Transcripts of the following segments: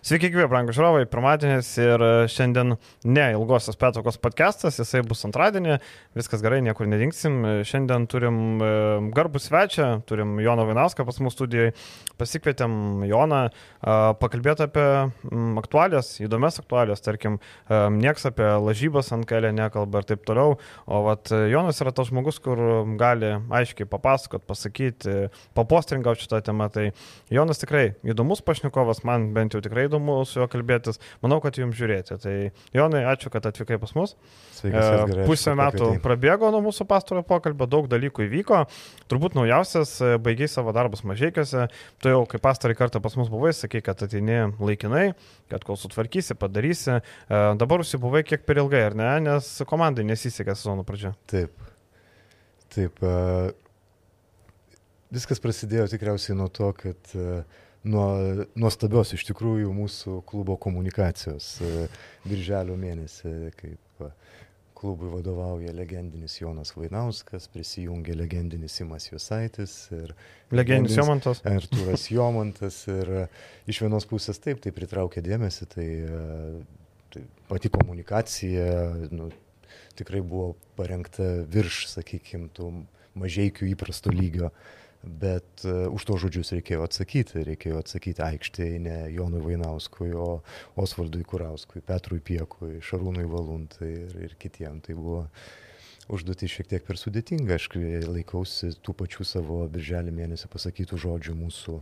Sveiki, gyvi, brangų žiūrovai, pirmadienis ir e, šiandien ne ilgosios petokos podcastas, jisai bus antradienį, viskas gerai, niekur nedingsim. E, šiandien turim e, garbų svečią, turim Joną Vainauską pas mūsų studijoje, pasikvietėm Joną pakalbėti apie aktualijas, įdomias aktualijas, tarkim, nieks apie lažybas ant kelio nekalba ir taip toliau, o vat Jonas yra tas žmogus, kur gali aiškiai papasakot, pasakyti, papostringauti šitą temą, tai Jonas tikrai įdomus pašnekovas, man bent jau tikrai įdomu su juo kalbėtis. Manau, kad jums žiūrėti. Tai Jonai, ačiū, kad atvykai pas mus. Sveikas, e, Pusę metų prabėgo nuo mūsų pastarojo pokalbio, daug dalykų įvyko. Turbūt naujausias, e, baigiai savo darbus mažiekiuose. Tu jau kaip pastarį kartą pas mus buvai, sakai, kad ateini laikinai, kad kol sutvarkysi, padarysi. E, dabar užsibuvai kiek per ilgai, ar ne? Nes komandai nesisekė sezono pradžia. Taip. Taip. Viskas prasidėjo tikriausiai nuo to, kad uh, nuo nuostabios iš tikrųjų mūsų klubo komunikacijos e, birželio mėnesį, kaip e, klubui vadovauja legendinis Jonas Vainauskas, prisijungia legendinis Simas Jusaitis ir legendinis Jomantas. Arturas Jomantas ir e, iš vienos pusės taip, tai pritraukia dėmesį, tai, tai pati komunikacija nu, tikrai buvo parengta virš, sakykime, tų mažiekių įprasto lygio. Uh, Bet uh, už to žodžius reikėjo atsakyti, reikėjo atsakyti aikštėje ne Jonui Vainauskui, o Osvaldui Kurauskui, Petrui Piekui, Šarūnui Valuntai ir, ir kitiems. Tai buvo užduoti šiek tiek per sudėtinga. Aš laikausi tų pačių savo birželį mėnesį pasakytų žodžių mūsų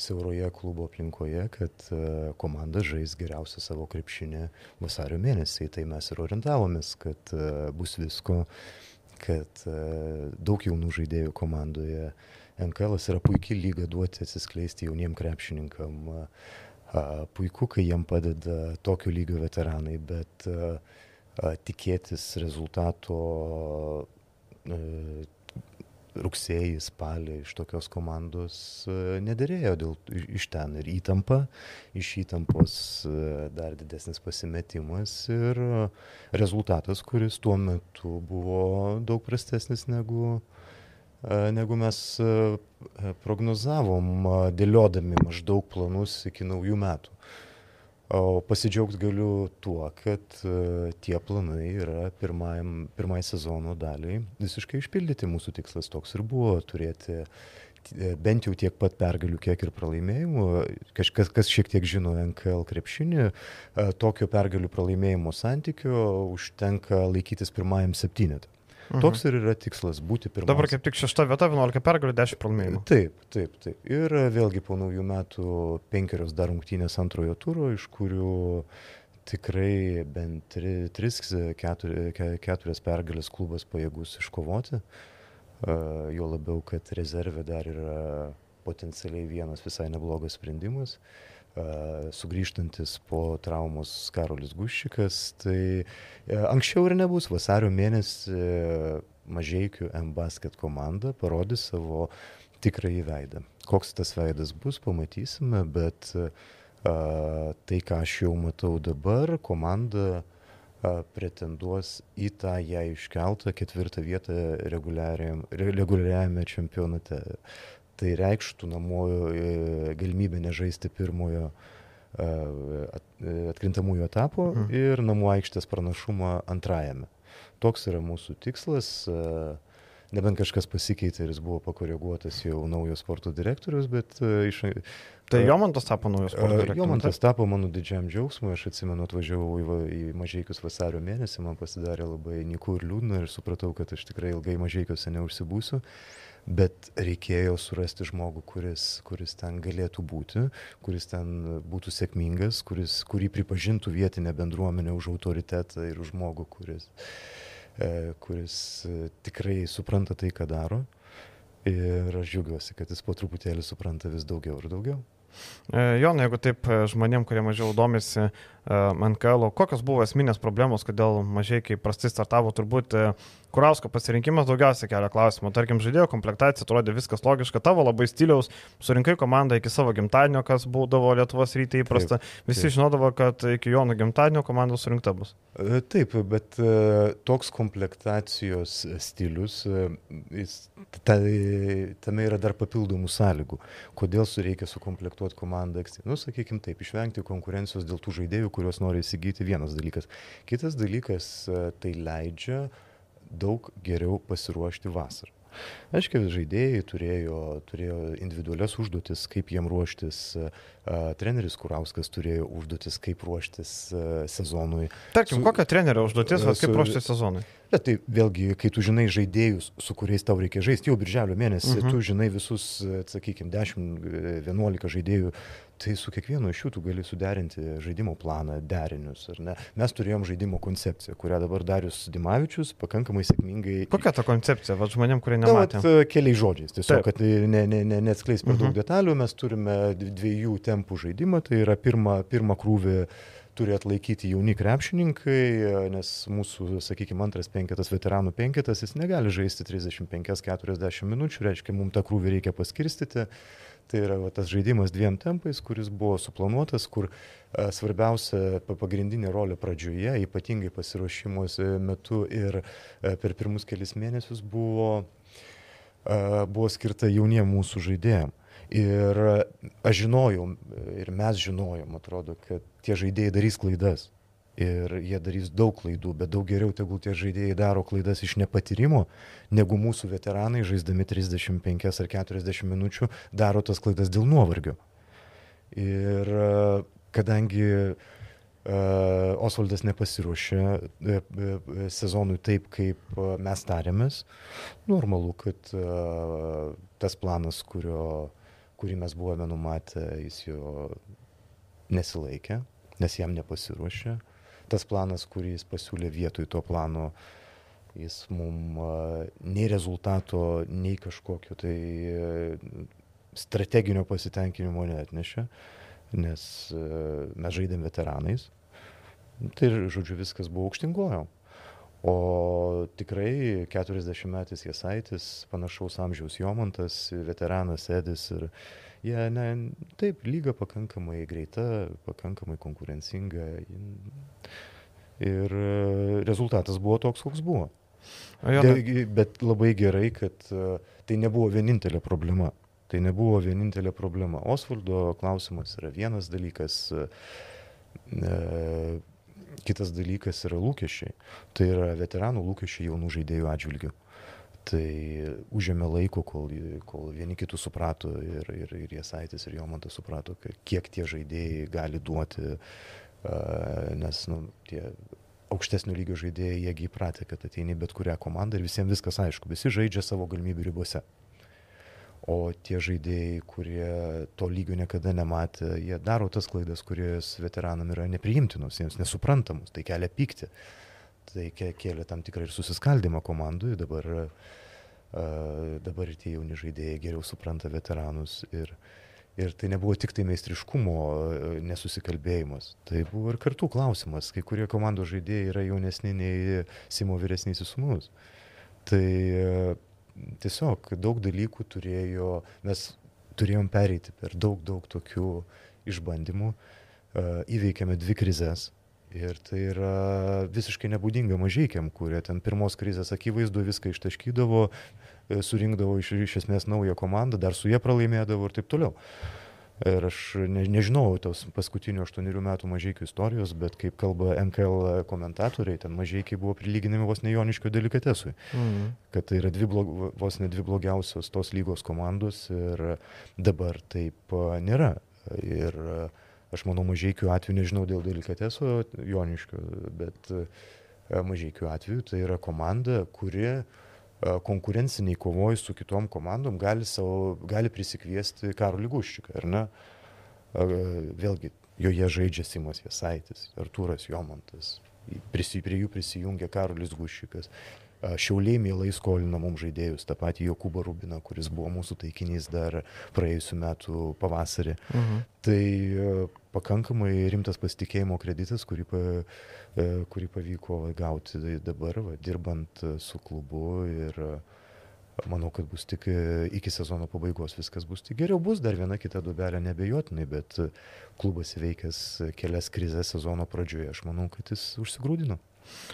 siauroje klubo aplinkoje, kad uh, komanda žais geriausią savo krepšinį vasario mėnesį. Tai mes ir orientavomės, kad uh, bus visko, kad uh, daug jaunų žaidėjų komandoje NKL yra puikiai lyga duoti atsiskleisti jauniem krepšininkam. Puiku, kai jiem padeda tokio lygio veteranai, bet tikėtis rezultato rugsėjį, spalį iš tokios komandos nederėjo dėl, iš ten ir įtampa, iš įtampos dar didesnis pasimetimas ir rezultatas, kuris tuo metu buvo daug prastesnis negu, negu mes prognozavom, dėliodami maždaug planus iki naujų metų. O pasidžiaugti galiu tuo, kad tie planai yra pirmajam, pirmai sezono daliai visiškai išpildyti. Mūsų tikslas toks ir buvo turėti bent jau tiek pat pergalių, kiek ir pralaimėjimų. Kažkas, kas šiek tiek žino NKL krepšinį, tokio pergalių pralaimėjimo santykio užtenka laikytis pirmajam septynetą. Mhm. Toks ir yra tikslas - būti pirmas. Dabar kaip tik šešta vieta, 11 pergalių, 10 pralaimėjimų. Taip, taip, taip. Ir vėlgi po naujų metų penkerios dar rungtynės antrojo turo, iš kurių tikrai bent 3-4 pergalės klubas pajėgus iškovoti. Jo labiau, kad rezervė dar yra potencialiai vienas visai neblogas sprendimas. Uh, sugrįžtantis po traumos Karolis Guščikas. Tai anksčiau ir nebus. Vasario mėnesį Mažiekių M-Basket komanda parodys savo tikrąjį veidą. Koks tas veidas bus, pamatysime, bet a, tai, ką aš jau matau dabar, komanda a, pretenduos į tą ją iškeltą ketvirtą vietą reguliariajame čempionate tai reikštų namojo e, galimybę nežaisti pirmojo e, e, atkrintamųjų etapų mhm. ir namų aikštės pranašumą antrajame. Toks yra mūsų tikslas. Nebent kažkas pasikeitė ir jis buvo pakoreguotas jau naujo sporto direktorius, bet iš... Tai Jomantas tapo naujas sporto direktorius? Jomantas tapo mano didžiam džiaugsmui, aš atsimenu, atvažiavau į, į Mažiekius vasario mėnesį, man pasidarė labai niku ir liūdna ir supratau, kad aš tikrai ilgai Mažiekiuose neužsibūsiu. Uh, bet reikėjo surasti žmogų, kuris, kuris ten galėtų būti, kuris ten būtų sėkmingas, kuris, kurį pripažintų vietinė bendruomenė už autoritetą ir už žmogų, kuris, e, kuris e, tikrai supranta tai, ką daro. Ir aš džiaugiuosi, kad jis po truputėlį supranta vis daugiau ir daugiau. E, Jonai, jeigu taip žmonėm, kurie mažiau domisi NKL, kokios buvo esminės problemos, kodėl mažai kaip prastai startavo, turbūt Kurausko pasirinkimas daugiausia kelia klausimų. Tarkim, žaidėjo komplektacija, atrodė viskas logiška, tavo labai stiliaus, surinkai komandą iki savo gimtadienio, kas būdavo Lietuvos ryte įprasta. Taip, Visi taip. žinodavo, kad iki Jono gimtadienio komanda surinkta bus. E, taip, bet e, toks komplektacijos stilius, e, jis, ta, tame yra dar papildomų sąlygų. Kodėl reikia sukomplektuoti komandą, nu, sakykime taip, išvengti konkurencijos dėl tų žaidėjų, kuriuos nori įsigyti vienas dalykas. Kitas dalykas, tai leidžia daug geriau pasiruošti vasarą. Aiškiai, žaidėjai turėjo, turėjo individualias užduotis, kaip jiem ruoštis, treneris Kurauskas turėjo užduotis, kaip ruoštis sezonui. Tarkim, su, kokia trenerio užduotis, su, kaip ruoštis sezonui? Bet tai vėlgi, kai tu žinai žaidėjus, su kuriais tau reikia žaisti, jau birželio mėnesį, uh mhm. -huh. tu žinai visus, sakykime, 10-11 žaidėjų, tai su kiekvienu iš jų tu gali suderinti žaidimo planą, derinius, ar ne? Mes turėjom žaidimo koncepciją, kurią dabar Darius Dimavičius pakankamai sėkmingai... Kokia ta koncepcija, va žmonėm, kurie nematė? Na, vat, keliais žodžiais, tiesiog, Taip. kad ne, ne, ne, neatskleis per daug uh mhm. -huh. detalių, mes turime dviejų tempų žaidimą, tai yra pirmą, pirmą krūvį turi atlaikyti jauni krepšininkai, nes mūsų, sakykime, antras penketas, veteranų penketas, jis negali žaisti 35-40 minučių, reiškia, mums tą krūvį reikia paskirstyti. Tai yra va, tas žaidimas dviem tempais, kuris buvo suplanuotas, kur a, svarbiausia pagrindinė rolė pradžioje, ypatingai pasiruošimus metu ir a, per pirmus kelias mėnesius buvo, a, buvo skirta jauniem mūsų žaidėjim. Ir aš žinojau, ir mes žinojom, atrodo, kad tie žaidėjai darys klaidas. Ir jie darys daug klaidų, bet daug geriau tegul tie žaidėjai daro klaidas iš nepatyrimo, negu mūsų veteranai, žaisdami 35 ar 40 minučių, daro tas klaidas dėl nuovargio. Ir kadangi uh, Osvaldas nepasiruošė uh, sezonui taip, kaip uh, mes tarėmės, normalu, kad uh, tas planas, kurio kurį mes buvome numatę, jis jo nesilaikė, nes jam nepasiruošė. Tas planas, kurį jis pasiūlė vietoj to plano, jis mum nei rezultato, nei kažkokio tai strateginio pasitenkinimo neatnešė, nes mes žaidėm veteranais. Tai, žodžiu, viskas buvo aukštingojo. O tikrai 40 metais Jasaitis, panašaus amžiaus Jomantas, veteranas Edis ir jie, ne, taip, lyga pakankamai greita, pakankamai konkurencinga. Ir rezultatas buvo toks, koks buvo. De, bet labai gerai, kad tai nebuvo vienintelė problema. Tai nebuvo vienintelė problema. Osvaldo klausimas yra vienas dalykas. E, Kitas dalykas yra lūkesčiai. Tai yra veteranų lūkesčiai jaunų žaidėjų atžvilgių. Tai užėmė laiko, kol, kol vieni kitų suprato ir, ir, ir Jasaitis, ir Jomantas suprato, kiek tie žaidėjai gali duoti, nes nu, tie aukštesnio lygio žaidėjai, jiegi įpratę, kad ateini bet kurią komandą ir visiems viskas aišku, visi žaidžia savo galimybių ribose. O tie žaidėjai, kurie to lygio niekada nematė, jie daro tas klaidas, kurios veteranam yra nepriimtinos, jiems nesuprantamus, tai kelia pykti. Tai kėlė tam tikrą ir susiskaldimą komandui, dabar, uh, dabar tie jauni žaidėjai geriau supranta veteranus ir, ir tai nebuvo tik tai meistriškumo nesusikalbėjimas, tai buvo ir kartų klausimas, kai kurie komandos žaidėjai yra jaunesni nei Simo vyresnysis sunus. Tai uh, tiesiog daug dalykų turėjo, mes turėjom pereiti per daug, daug tokių išbandymų, įveikėme dvi krizės. Ir tai yra visiškai nebūdinga mažykiam, kurie ten pirmos krizės akivaizdu viską ištaškydavo, e, surinkdavo iš, iš esmės naują komandą, dar su jie pralaimėdavo ir taip toliau. Uh, Ir aš ne, nežinau tos paskutinių aštuonerių metų mažiekių istorijos, bet kaip kalba NKL komentatoriai, ten mažiekiai buvo prilyginami vos ne Joniškio delikatesui. Mhm. Kad tai yra dvi blog, vos ne dvi blogiausios tos lygos komandos ir dabar taip nėra. Ir aš manau, mažiekių atveju, nežinau dėl delikateso Joniškio, bet mažiekių atveju tai yra komanda, kuri uh, konkurenciniai kovoj su kitom komandom gali, savo, gali prisikviesti Karolį Guščiką, ar ne? Vėlgi, joje žaidžia Simas Jasaitis, Artūras Jomantas, prisi, prie jų prisijungia Karolis Guščikas. Šiauliai mielai skolina mums žaidėjus, tą patį Jokūbą Rubiną, kuris buvo mūsų taikinys dar praėjusiu metu pavasarį. Mhm. Tai pakankamai rimtas pasitikėjimo kreditas, kurį, pa, kurį pavyko gauti dabar, va, dirbant su klubu ir manau, kad bus tik iki sezono pabaigos viskas bus tik geriau. Bus dar viena kita dubelė nebejotinai, bet klubas įveikęs kelias krizės sezono pradžioje, aš manau, kad jis užsigrūdino.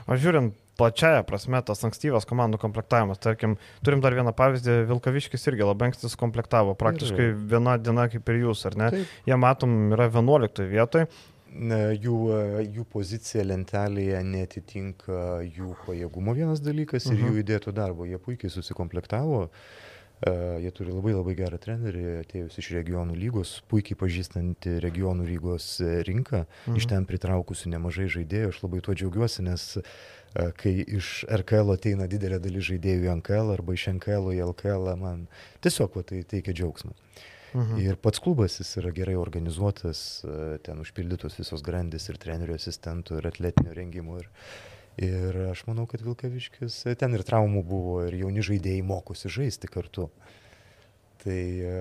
O žiūrint plačiaja prasme tas ankstyvas komandų komplektavimas. Tarkim, turim dar vieną pavyzdį, Vilkaviškis irgi labai anksti sukomplektavo, praktiškai viena diena kaip ir jūs, ar ne? Taip. Jie matom, yra 11 vietoje. Jų, jų pozicija lentelėje netitinka jų pajėgumo vienas dalykas ir uh -huh. jų mhm. įdėto darbo. Jie puikiai susikomplektavo. Uh, jie turi labai labai gerą trenerį, atėjus iš regionų lygos, puikiai pažįstantį regionų lygos e, rinką, mhm. iš ten pritraukusi nemažai žaidėjų, aš labai tuo džiaugiuosi, nes uh, kai iš RKL ateina didelė dalis žaidėjų į NKL arba iš NKL į LKL, man tiesiog va, tai teikia džiaugsmą. Mhm. Ir pats klubas jis yra gerai organizuotas, ten užpildytos visos grandis ir trenerių asistentų ir atletinio rengimo. Ir, Ir aš manau, kad Vilkaviškis, ten ir traumų buvo, ir jauni žaidėjai mokosi žaisti kartu. Tai e,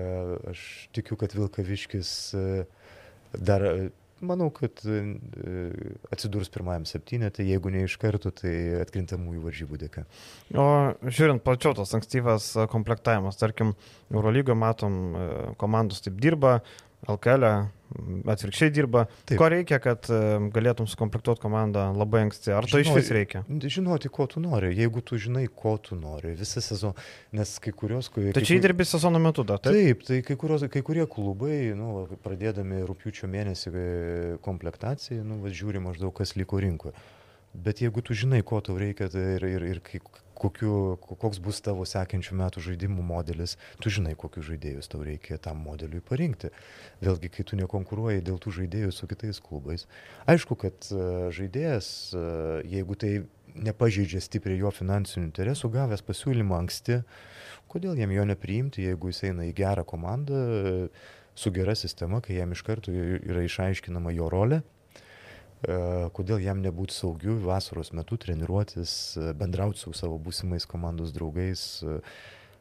aš tikiu, kad Vilkaviškis e, dar, manau, kad e, atsidurs pirmajam septynetė, jeigu ne iš karto, tai atkrintamųjų varžybų dėka. O žiūrint plačiau tas ankstyvas komplektavimas, tarkim, Eurolygoje matom, komandos taip dirba, LKL e, atvirkščiai dirba. Taip. Ko reikia, kad e, galėtum sukomplektuoti komandą labai anksti? Ar to iš vis reikia? Žinoti, ko tu nori. Jeigu tu žinai, ko tu nori, visą sezoną, nes kai kurios... Kai, tai čia įdirbi sezono metu dar, taip? Taip, tai kai, kurios, kai kurie klubai, nu, pradėdami rūpiučio mėnesį e, komplektaciją, nu, žiūri maždaug, kas liko rinkoje. Bet jeigu tu žinai, ko tau reikia tai ir, ir, ir kokiu, koks bus tavo sekančių metų žaidimų modelis, tu žinai, kokius žaidėjus tau reikia tam modeliui parinkti. Vėlgi, kai tu nekonkuruoji dėl tų žaidėjų su kitais klubais. Aišku, kad e, žaidėjas, e, jeigu tai nepažeidžia stipriai jo finansinių interesų, gavęs pasiūlymą anksti, kodėl jam jo nepriimti, jeigu jis eina į gerą komandą su gera sistema, kai jam iš karto yra išaiškinama jo rolė E, kodėl jam nebūti saugiu vasaros metu treniruotis, e, bendrauti su savo būsimais komandos draugais. E,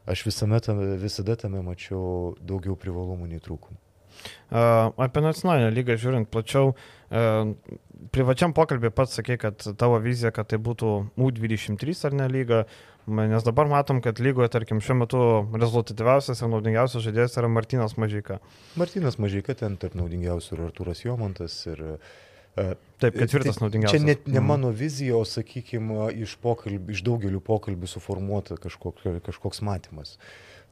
aš visame tame, visada tame mačiau daugiau privalumų nei trūkumų. Apie nacionalinę lygą žiūrint plačiau, privačiam pokalbį pats sakė, kad tavo vizija, kad tai būtų U23 ar ne lyga, nes dabar matom, kad lygoje, tarkim, šiuo metu rezultatyviausias ir naudingiausias žaidėjas yra Martinas Mažyka. Martinas Mažyka ten tarp naudingiausių ir Arturas Jomantas ir uh, Taip, ketvirtas naudingiausias. Čia net ne mhm. mano vizija, o, sakykime, iš, pokalbį, iš daugelių pokalbių suformuota kažkok, kažkoks matymas.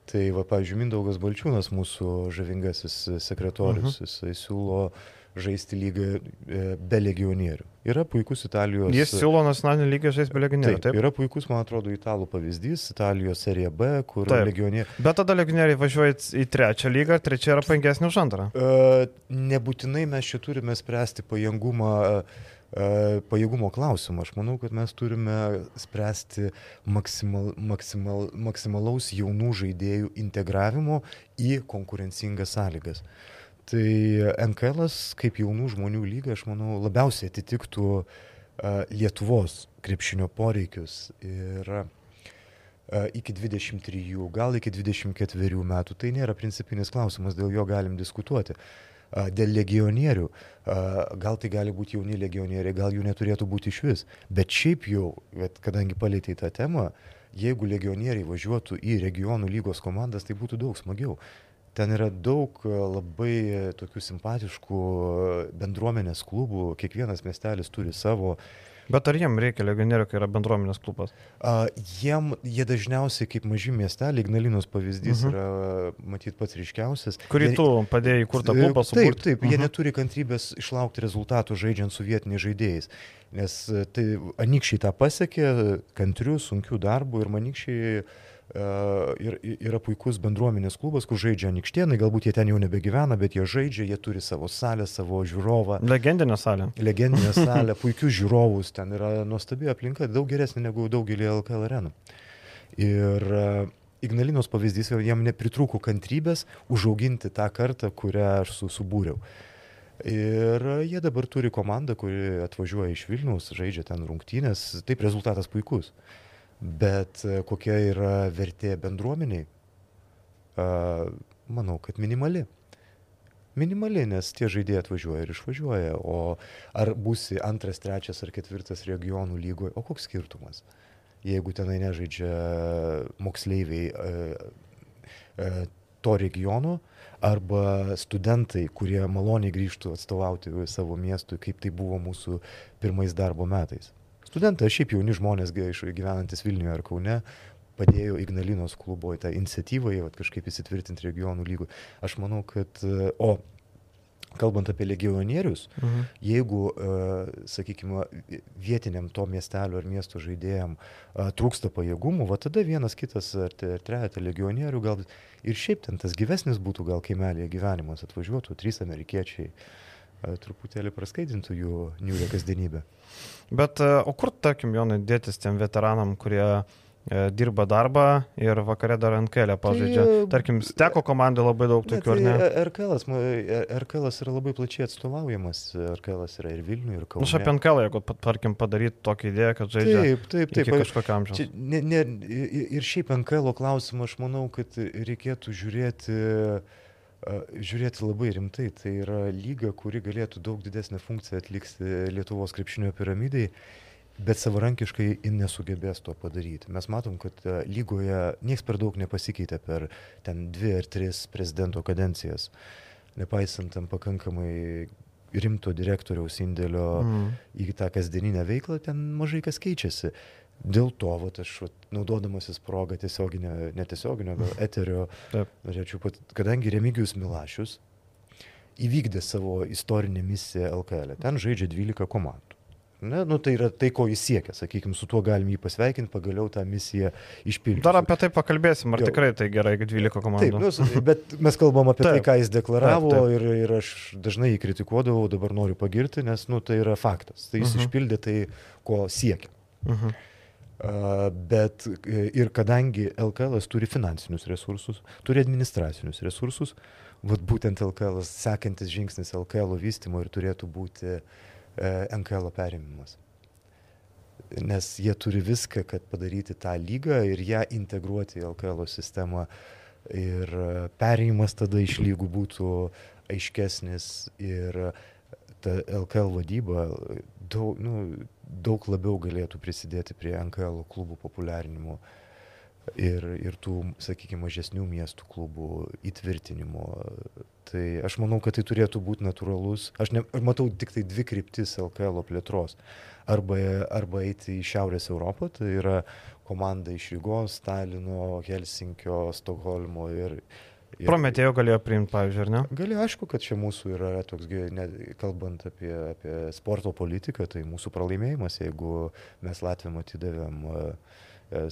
Tai, va, pavyzdžiui, Mindaugas Balčiūnas, mūsų žavingasis sekretorius, uh mhm. -huh. jisai siūlo uh, žaisti lygą e, be legionierių. Yra puikus Italijos. Jis siūlo nacionalinį lygį žaisti be legionierių. Taip, taip, yra puikus, man atrodo, italų pavyzdys, Italijos serija B, kur taip. legionieriai. Bet tada legionieriai važiuoja į trečią lygą, trečia yra pankesnė už antrą. Uh, nebūtinai mes čia turime spręsti pajėgumą. Uh, pajėgumo klausimą. Aš manau, kad mes turime spręsti maksimal, maksimal, maksimalaus jaunų žaidėjų integravimo į konkurencingas sąlygas. Tai NKL kaip jaunų žmonių lyga, aš manau, labiausiai atitiktų uh, Lietuvos krepšinio poreikius. Ir uh, iki 23, gal iki 24 metų tai nėra principinis klausimas, dėl jo galim diskutuoti. Uh, dėl legionierių, gal tai gali būti jauni legionieriai, gal jų neturėtų būti iš vis. Bet šiaip jau, kadangi palėtė tą temą, jeigu legionieriai važiuotų į regionų lygos komandas, tai būtų daug smagiau. Ten yra daug e, labai tokių simpatiškų e, bendruomenės klubų, kiekvienas miestelis turi savo. Bet ar jiem reikia legionierių, kai yra bendruomenės klubas? A, jiem, jie dažniausiai kaip maži miesteliai, Ignalinos pavyzdys uh mhm. -huh. yra, matyt, pats ryškiausias. Kurį jie, tu padėjai įkurtą klubą su Taip, taip, uh -huh. jie mhm. neturi kantrybės išlaukti rezultatų žaidžiant su vietiniais žaidėjais. Nes e, tai anikščiai tą pasiekė, kantrių, sunkių darbų ir manikščiai ir yra puikus bendruomenės klubas, kur žaidžia Nikštienai, galbūt jie ten jau nebegyvena, bet jie žaidžia, jie turi savo salę, savo žiūrovą. Legendinę salę. Legendinę salę, puikius žiūrovus, ten yra nuostabi aplinka, daug geresnė negu daugelį LKL arenų. Ir Ignalinos pavyzdys, jam nepritrūko kantrybės užauginti tą kartą, kurią aš subūriau. Ir jie dabar turi komandą, kuri atvažiuoja iš Vilniaus, žaidžia ten rungtynės, taip rezultatas puikus. Bet e, kokia yra vertė bendruomeniai? Manau, kad minimali. Minimali, nes tie žaidėjai atvažiuoja ir išvažiuoja. O ar būsi antras, trečias ar ketvirtas regionų lygoje, o koks skirtumas? Jeigu tenai nežaidžia moksleiviai e, e, to regiono arba studentai, kurie maloniai grįžtų atstovauti savo miestui, kaip tai buvo mūsų pirmais darbo metais. Studentai, šiaip jauni žmonės gyvenantis Vilniuje ar Kaune, padėjo Ignalinos klubo tą iniciatyvą, į kažkaip įsitvirtinti regionų lygų. Aš manau, kad, o kalbant apie legionierius, mhm. jeigu, uh, sakykime, vietiniam to miestelio ar miesto žaidėjim uh, trūksta pajėgumų, va tada vienas kitas ar trejata legionierių, gal ir šiaip ten tas gyvesnis būtų gal kaimelėje gyvenimas, atvažiuotų trys amerikiečiai, truputėlį praskaidintų jų niūrę kasdienybę. Bet, uh, o kur, tarkim, Jonai, dėtis tiem veteranam, kurie uh, E, dirba darbą ir vakare dar NKL pažaidžia. Tai, Tarkim, teko komandai labai daug tokių, ne, tai ar ne? RKL, RKL yra labai plačiai atstovaujamas, RKL yra ir Vilniuje, ir Kaune. Na, nu, apie NKL, jeigu, tarkim, padaryti tokią idėją, kad žaidžia. Taip, taip, taip. Ne, ne, ir šiaip NKL klausimą aš manau, kad reikėtų žiūrėti žiūrėti labai rimtai. Tai yra lyga, kuri galėtų daug didesnę funkciją atlikti Lietuvos krepšinio piramidai bet savarankiškai jin nesugebės to padaryti. Mes matom, kad lygoje niekas per daug nepasikeitė per ten dvi ar tris prezidento kadencijas, nepaisant tam pakankamai rimto direktoriaus indėlio mm. į tą kasdieninę veiklą, ten mažai kas keičiasi. Dėl to, vat, aš vat, naudodamasis progą tiesioginio, netiesioginio, eterio, norėčiau, pat, kadangi Remigijus Milašius įvykdė savo istorinę misiją LKL, ten žaidžia 12 komandų. Ne, nu, tai yra tai, ko jis siekia, sakykime, su tuo galim jį pasveikinti, pagaliau tą misiją išpildyti. Dar apie tai pakalbėsim, ar jo. tikrai tai gerai, kad 12 komandų. Taip, nu, bet mes kalbam apie tai, taip, tai, ką jis deklaravo taip, taip. Ir, ir aš dažnai jį kritikuodavau, dabar noriu pagirti, nes nu, tai yra faktas. Tai jis uh mhm. -huh. išpildė tai, ko siekia. Uh mhm. -huh. Bet ir kadangi LKL turi finansinius resursus, turi administracinius resursus, vat būtent LKL sekantis žingsnis LKL vystimo ir turėtų būti E, NKL perėmimas. Nes jie turi viską, kad padaryti tą lygą ir ją integruoti į LKL sistemą. Ir perėjimas tada iš lygų būtų aiškesnis ir ta LKL vadyba daug, nu, daug labiau galėtų prisidėti prie NKL klubų populiarinimo ir, ir tų, sakykime, mažesnių miestų klubų įtvirtinimo. Tai aš manau, kad tai turėtų būti natūralus. Aš, ne, aš matau tik tai dvi kryptis LKL plėtros. Arba, arba eiti į Šiaurės Europą, tai yra komanda iš Rygos, Stalino, Helsinkio, Stokholmo ir, Ir, Prometėjo galėjo priimti, pavyzdžiui, ar ne? Galėjo, aišku, kad čia mūsų yra toks, ne, kalbant apie, apie sporto politiką, tai mūsų pralaimėjimas, jeigu mes Latvijam atidavėm,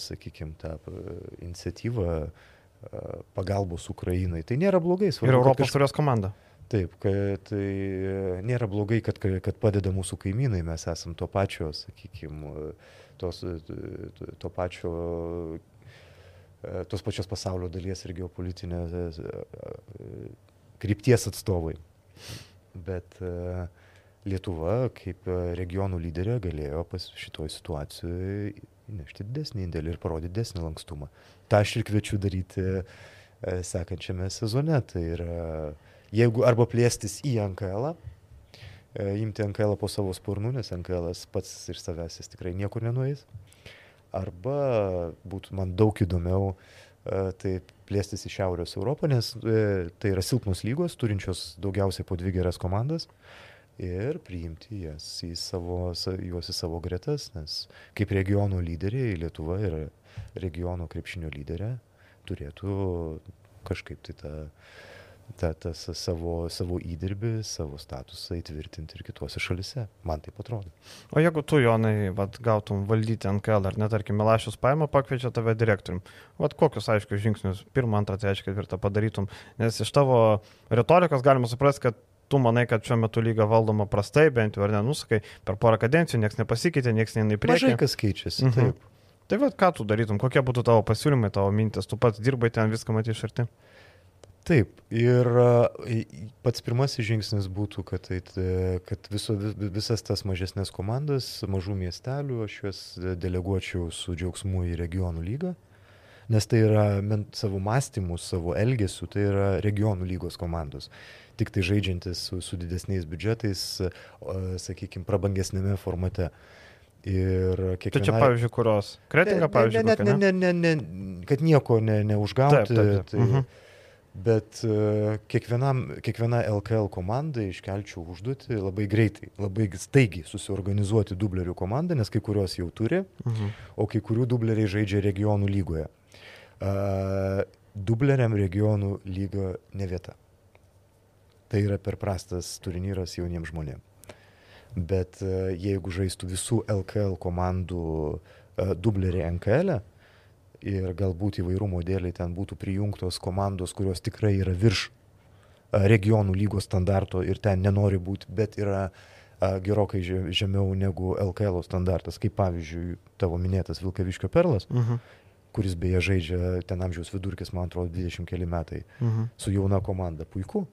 sakykime, tą iniciatyvą pagalbos Ukrainai. Tai nėra blogai. Svarbu, ir Europos kaž... turės komanda. Taip, kad tai nėra blogai, kad, kad padeda mūsų kaimynai, mes esam to pačio, sakykime, tos, to pačio, tos pačios pasaulio dalies ir geopolitinės krypties atstovai. Bet Lietuva kaip regionų lyderė galėjo pas šitoj situacijoje įnešti didesnį indėlį ir parodyti didesnį lankstumą. Ta aš ir kviečiu daryti e, sekančiame sezone. Tai yra, jeigu arba plėstis į NKL, e, imti NKL po savo sparnų, nes NKL pats iš savęs jis tikrai niekur nenueis. Arba būtų man daug įdomiau e, tai plėstis į Šiaurės Europą, nes tai yra silpnos lygos, turinčios daugiausiai po dvi geras komandas ir priimti jas į savo, juos į savo gretas, nes kaip regionų lyderiai Lietuva yra regionų krepšinio lyderė, turėtų kažkaip tai tą, tą, tą savo, savo įdirbį, savo statusą įtvirtinti ir kitose šalise. Man tai atrodo. O jeigu tu, Jonai, vat, gautum valdyti NKL, ar netarkim, Milašius paima, pakviečia tave direktorium, vat kokius aiškius žingsnius, pirmą, antrą, trečią, ketvirtą padarytum, nes iš tavo retorikos galima suprasti, kad tu manai, kad šiuo metu lyga valdoma prastai, bent jau ar nenusakai, per porą kadencijų niekas nepasikeitė, niekas neina į priekį. Mažai kas keičiasi. Mhm. Taip. Tai vad, ką tu darytum, kokie būtų tavo pasiūlymai, tavo mintis, tu pats dirbai ten, viską matai iš arti. Taip, ir pats pirmasis žingsnis būtų, kad, tai, kad viso, visas tas mažesnės komandas, mažų miestelių, aš juos deleguočiau su džiaugsmu į regionų lygą, nes tai yra savo mąstymu, savo elgesiu, tai yra regionų lygos komandos tik tai žaidžiantis su, su didesniais biudžetais, sakykime, prabangesnėme formate. Ir kiekvienai... Tai čia, pavyzdžiui, kurios? Kretinga, pavyzdžiui, ne, ne, ne, ne, ne, ne, kad nieko ne, neužgauti. Taip, taip, taip. Tai, mhm. Bet uh, kiekvienam, kiekviena LKL komanda iškelčiau užduotį labai greitai, labai staigiai susiorganizuoti dublerių komandą, nes kai kurios jau turi, mhm. o kai kurių dubleriai žaidžia regionų lygoje. Uh, dubleriam regionų lygo ne vieta. Tai yra per prastas turnyras jauniems žmonėms. Bet uh, jeigu žaistų visų LKL komandų uh, dubleriai NKL, e, ir galbūt įvairumo dėliai ten būtų prijungtos komandos, kurios tikrai yra virš regionų lygos standarto ir ten nenori būti, bet yra gerokai žemiau negu LKL standartas, kaip pavyzdžiui tavo minėtas Vilkaviškio perlas, uh mhm. -huh. kuris beje žaidžia ten amžiaus vidurkis, man atrodo, 20 keli metai uh mhm. -huh. su jauna komanda. Puiku.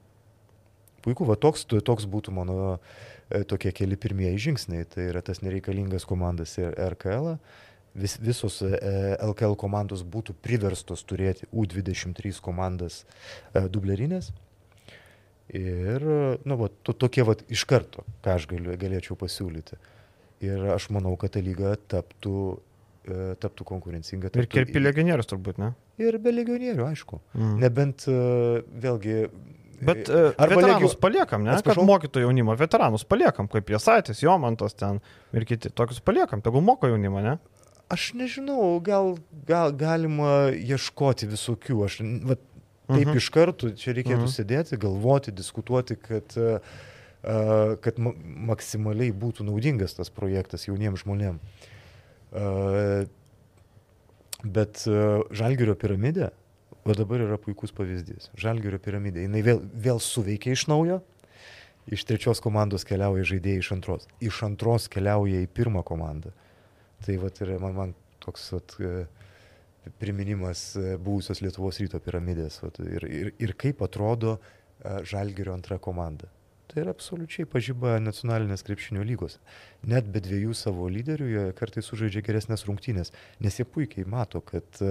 Puiku, va toks, toks būtų mano e, tokie keli pirmieji žingsniai. Tai yra tas nereikalingas komandas ir RKL. -ą vis, visos LKL e, komandos būtų priverstos turėti U23 komandas e, dublerinės. Ir, nu, va, to, tokie va iš karto, ką aš galiu, galėčiau pasiūlyti. Ir aš manau, kad ta lyga taptų, e, taptų konkurencinga. Taptų, ir kirpi legionierius turbūt, ne? Ir be legionierių, aišku. Mm. Nebent vėlgi Bet uh, veteranus legio... paliekam, ne? Atsiprašau? Kad mokytų jaunimo, veteranus paliekam, kaip Jasaitis, Jomantas ten ir kiti, tokius paliekam, tegul moko jaunimo, ne? Aš nežinau, gal, gal galima ieškoti visokių. Aš, va, taip uh mhm. -huh. iš karto čia reikėtų uh mhm. -huh. sėdėti, galvoti, diskutuoti, kad, uh, kad ma maksimaliai būtų naudingas tas projektas jauniems žmonėms. Uh, bet uh, Žalgirio piramidė, va dabar yra puikus pavyzdys. Žalgirio piramidė, jinai vėl, vėl suveikia iš naujo. Iš trečios komandos keliauja žaidėjai iš antros. Iš antros keliauja į pirmą komandą. Uh, Tai vat, yra man, man toks vat, e, priminimas e, buvusios Lietuvos ryto piramidės vat, ir, ir, ir kaip atrodo e, Žalgirio antra komanda. Tai yra absoliučiai pažyba nacionalinės krepšinio lygos. Net be dviejų savo lyderių jie kartais sužaidžia geresnės rungtynės, nes jie puikiai mato, kad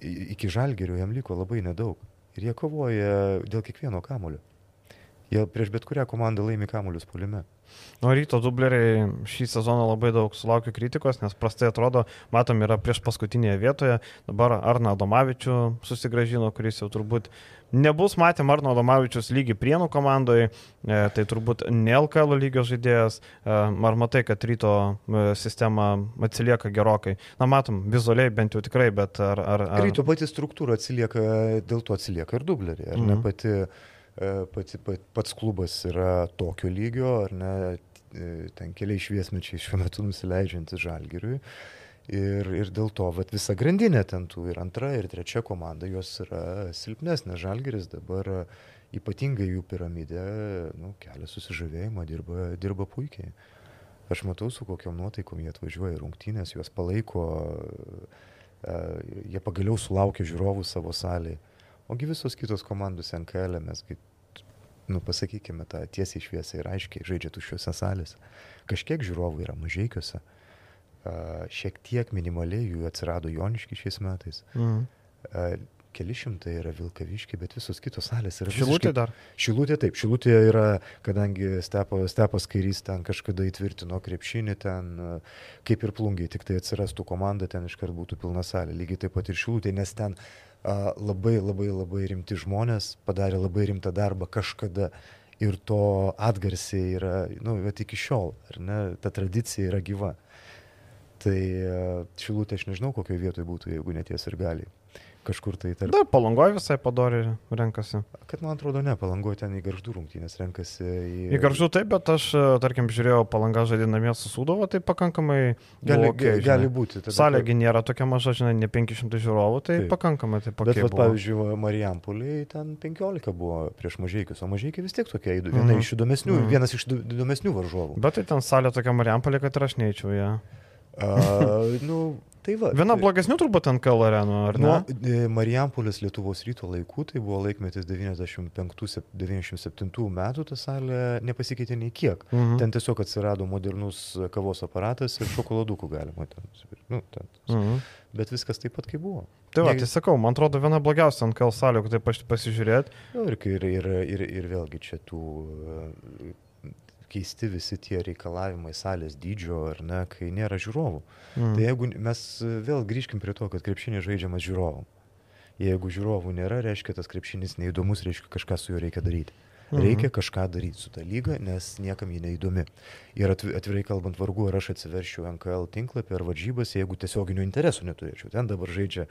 iki Žalgirio jam liko labai nedaug. Ir jie kovoja dėl kiekvieno kamulio. Jie prieš bet kurią komandą laimi kamuolius polime. Nu, ryto dubleriai šį sezoną labai daug sulaukia kritikos, nes prastai atrodo, matom, yra prieš paskutinėje vietoje. Dabar Arna Adomavičių susigražino, kuris jau turbūt nebus matėm Arno Adomavičius lygi prienų komandoje, tai turbūt ne LKL lygio žaidėjas. E, ar matai, kad ryto e, sistema atsilieka gerokai? Na, matom, vizualiai bent jau tikrai, bet ar... ar, ar... Ryto pati struktūra atsilieka, dėl to atsilieka ir dubleriai, ar mhm. ne pati E, pati, pats klubas yra tokio lygio, ar ne, e, ten keliai šviesmečiai šiuo metu nusileidžiantis žalgiriui. Ir, ir dėl to vat, visa grandinė ten tų ir antra, ir trečia komanda, jos yra silpnesnė. Žalgiris dabar ypatingai jų piramidė nu, kelia susižavėjimą, dirba, dirba puikiai. Aš matau, su kokiam nuotaikom jie atvažiuoja rungtynės, juos palaiko, e, jie pagaliau sulaukia žiūrovų savo salėje. Ogi visos kitos komandos NKL mes, nu, pasakykime, tą tiesiai šviesiai ir aiškiai žaidžia tuščiuose salėse. Kažkiek žiūrovų yra mažiekiuose, šiek tiek minimaliai jų atsirado Joniški šiais metais. Mhm keli šimtai yra Vilkaviški, bet visos kitos salės yra. Šilutė visiškai... dar? Šilutė taip, Šilutė yra, kadangi Stepo, Stepas Kairys ten kažkada įtvirtino krepšinį, ten kaip ir plungiai, tik tai atsirastų komanda, ten iškart būtų pilna salė. Lygiai taip pat ir Šilutė, nes ten a, labai labai labai rimti žmonės padarė labai rimtą darbą kažkada. Ir to atgarsiai yra, nu, bet iki šiol, ar ne, ta tradicija yra gyva. Tai šilutė aš nežinau, kokioje vietoje būtų, jeigu neties ir gali kažkur tai tarp. Dar palangoje visai padori renkasi. Kad man atrodo, ne, palangoje ten į garždų rungtynės renkasi. Į, į garždų taip, bet aš, e, tarkim, žiūrėjau palangą žaidį namie su Sūdovo, tai pakankamai gali, okay, žinai. gali būti. Salėgi nėra tokia maža, žinai, ne 500 žiūrovų, tai taip. pakankamai taip pat. Bet, vat, pavyzdžiui, Marijampoliai ten 15 buvo prieš mažiekius, o mažiekiai vis tiek tokia viena mm -hmm. iš įdomesnių, mm -hmm. vienas iš įdomesnių varžovų. Bet tai ten salė tokia Marijampolė, kad ir aš neįčiau ją. Ja. Uh, nu, Tai va, Viena blogesnių turbūt ant KL arenų, ar ne? Nuo e, Marijampolės Lietuvos ryto laikų, tai buvo laikmetis 95-97 metų, ta salė nepasikeitė nei kiek. Mhm. Ten tiesiog atsirado modernus kavos aparatas ir šokoladukų galima ten. Nu, ten. Mhm. Bet viskas taip pat kaip buvo. Tai va, tai sakau, man atrodo, viena blogiausia ant KL salių, kad taip pasižiūrėt. Nu, ir, ir, ir, ir, ir vėlgi čia tų keisti visi tie reikalavimai salės dydžio ar ne, kai nėra žiūrovų. Mm. Tai jeigu mes vėl grįžkim prie to, kad krepšinė žaidžiamas žiūrovom. Jeigu žiūrovų nėra, reiškia tas krepšinis neįdomus, reiškia kažką su juo reikia daryti. Reikia mhm. kažką daryti su ta lyga, nes niekam ji neįdomi. Ir atvirai kalbant, vargu ar aš atsiverčiau NKL tinklapį ar varžybas, jeigu tiesioginių interesų neturėčiau. Ten dabar žaidžia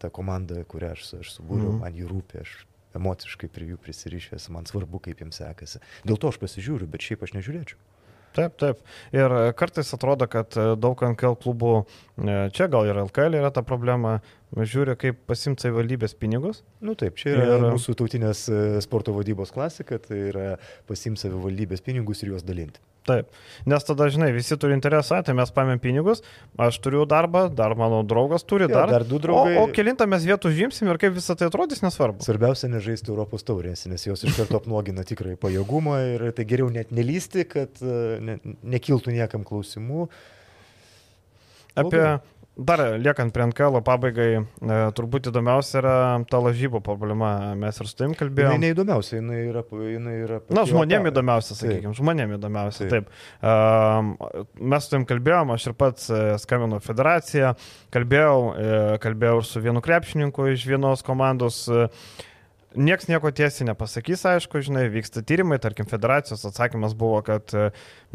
ta komanda, kurią aš, aš subūriau, mhm. man jį rūpi, aš emociškai prie jų prisirišęs, man svarbu, kaip jiems sekasi. Dėl to aš pasižiūriu, bet šiaip aš nežiūrėčiau. Taip, taip. Ir kartais atrodo, kad daug NKL klubų, e, čia gal ir LKL yra ta problema, žiūri, kaip pasimti savivaldybės pinigus. Nu taip, čia yra ir... mūsų tautinės e, sporto vadybos klasika, tai yra pasimti savivaldybės pinigus ir juos dalinti. Taip, nes tada, žinai, visi turi interesą, tai mes paėmėm pinigus, aš turiu darbą, dar mano draugas turi jo, dar. Dar du draugai. O, o kilintą mes vietų žymsim ir kaip visą tai atrodys, nesvarbu. Svarbiausia nežaisti Europos taurės, nes jos iš karto apnuogina tikrai pajėgumą ir tai geriau net nelysti, kad e, ne, nekiltų niekam klausimų. Apie, Dar liekant prie NKL pabaigai, e, turbūt įdomiausia yra ta lažybų problema. Mes ir su tavim kalbėjome. Tai neįdomiausia, jinai yra. Jinai yra Na, žmonėm įdomiausia, sakykime, žmonėm įdomiausia. Taip. taip. Uh, mes su tavim kalbėjome, aš ir pats e, skambinau federaciją, kalbėjau, kalbėjau ir su vienu krepšininku iš vienos komandos. Uh, Niekas nieko tiesiai nepasakys, aišku, žinai, vyksta tyrimai, tarkim, federacijos atsakymas buvo, kad,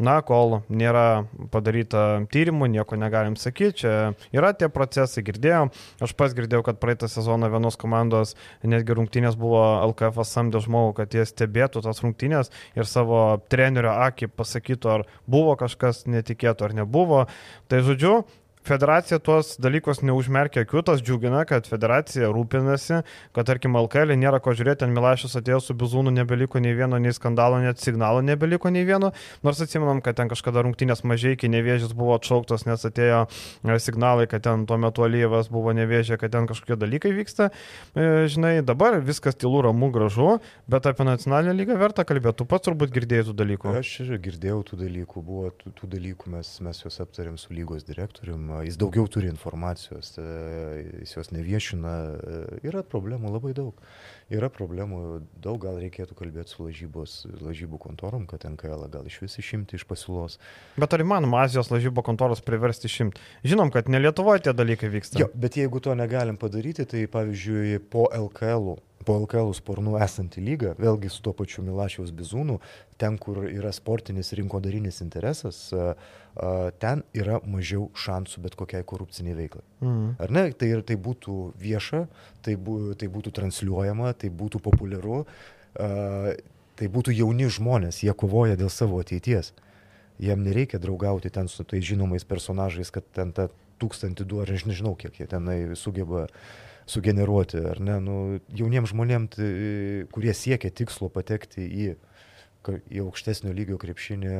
na, kol nėra padaryta tyrimų, nieko negalim sakyti, čia yra tie procesai, girdėjom, aš pas girdėjau, kad praeitą sezoną vienos komandos netgi rungtynės buvo LKF samdė žmogų, kad jie stebėtų tas rungtynės ir savo trenerio akį pasakytų, ar buvo kažkas netikėto ar nebuvo. Tai žodžiu, federacija tuos dalykus neužmerkia akių, tas džiugina, kad federacija rūpinasi, kad tarkim LKL nėra ko žiūrėti, ten Milašius atėjo su Bizūnu, nebeliko nei vieno, nei skandalo, net signalo nebeliko nei vieno, nors atsimenam, kad ten kažkada rungtynės mažai, kai nevėžys buvo atšauktas, nes atėjo e, signalai, kad ten tuo metu Alyvas buvo nevėžė, kad ten kažkokie dalykai vyksta. E, žinai, dabar viskas tylu, ramu, gražu, bet apie nacionalinę lygą verta kalbėti, tu pats turbūt girdėjai tų dalykų. Aš girdėjau tų dalykų, buvo tų, tų dalykų, mes, mes juos aptarėm su lygos direktoriumi jis daugiau turi informacijos, e, jis jos neviešina, e, yra problemų labai daug. Yra problemų daug, gal reikėtų kalbėti su lažybos, lažybų kontorom, kad NKL gal iš vis išimti iš pasiūlos. Bet ar įmanoma Azijos lažybo kontoros priversti išimti? Žinom, kad ne Lietuvoje tie dalykai vyksta. Jo, bet jeigu to negalim padaryti, tai pavyzdžiui po LKL po LKL sparnų esanti lyga, vėlgi su tuo pačiu Milašiaus bizūnu, ten, kur yra sportinis rinkodarinis interesas, ten yra mažiau šansų bet kokiai korupciniai veiklai. Mhm. Ar ne? Tai, tai būtų vieša, tai, bū, tai būtų transliuojama, tai būtų populiaru, tai būtų jauni žmonės, jie kovoja dėl savo ateities. Jiem nereikia draugauti ten su tai žinomais personažais, kad ten tą tūkstantį du ar aš nežinau, kiek jie tenai sugeba uh, sugeneruoti, ar ne, nu, jauniems žmonėms, tai, kurie siekia tikslo patekti į, į aukštesnio lygio krepšinį,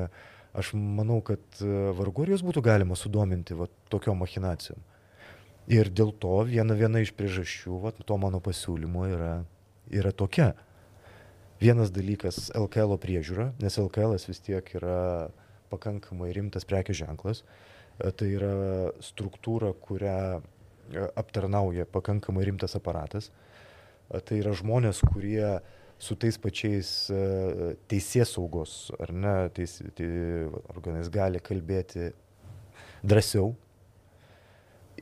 aš manau, kad e, vargu ar jūs būtų galima sudominti va, tokiom machinacijom. Ir dėl to viena, viena iš priežasčių va, to mano pasiūlymo yra, yra tokia. Vienas dalykas - LKL priežiūra, nes LKL vis tiek yra pakankamai rimtas prekės ženklas. E, tai yra struktūra, kurią E, aptarnauja pakankamai rimtas aparatas. E, tai yra žmonės, kurie su tais pačiais e, teisės saugos ar ne, teis, tai, organais gali kalbėti drąsiau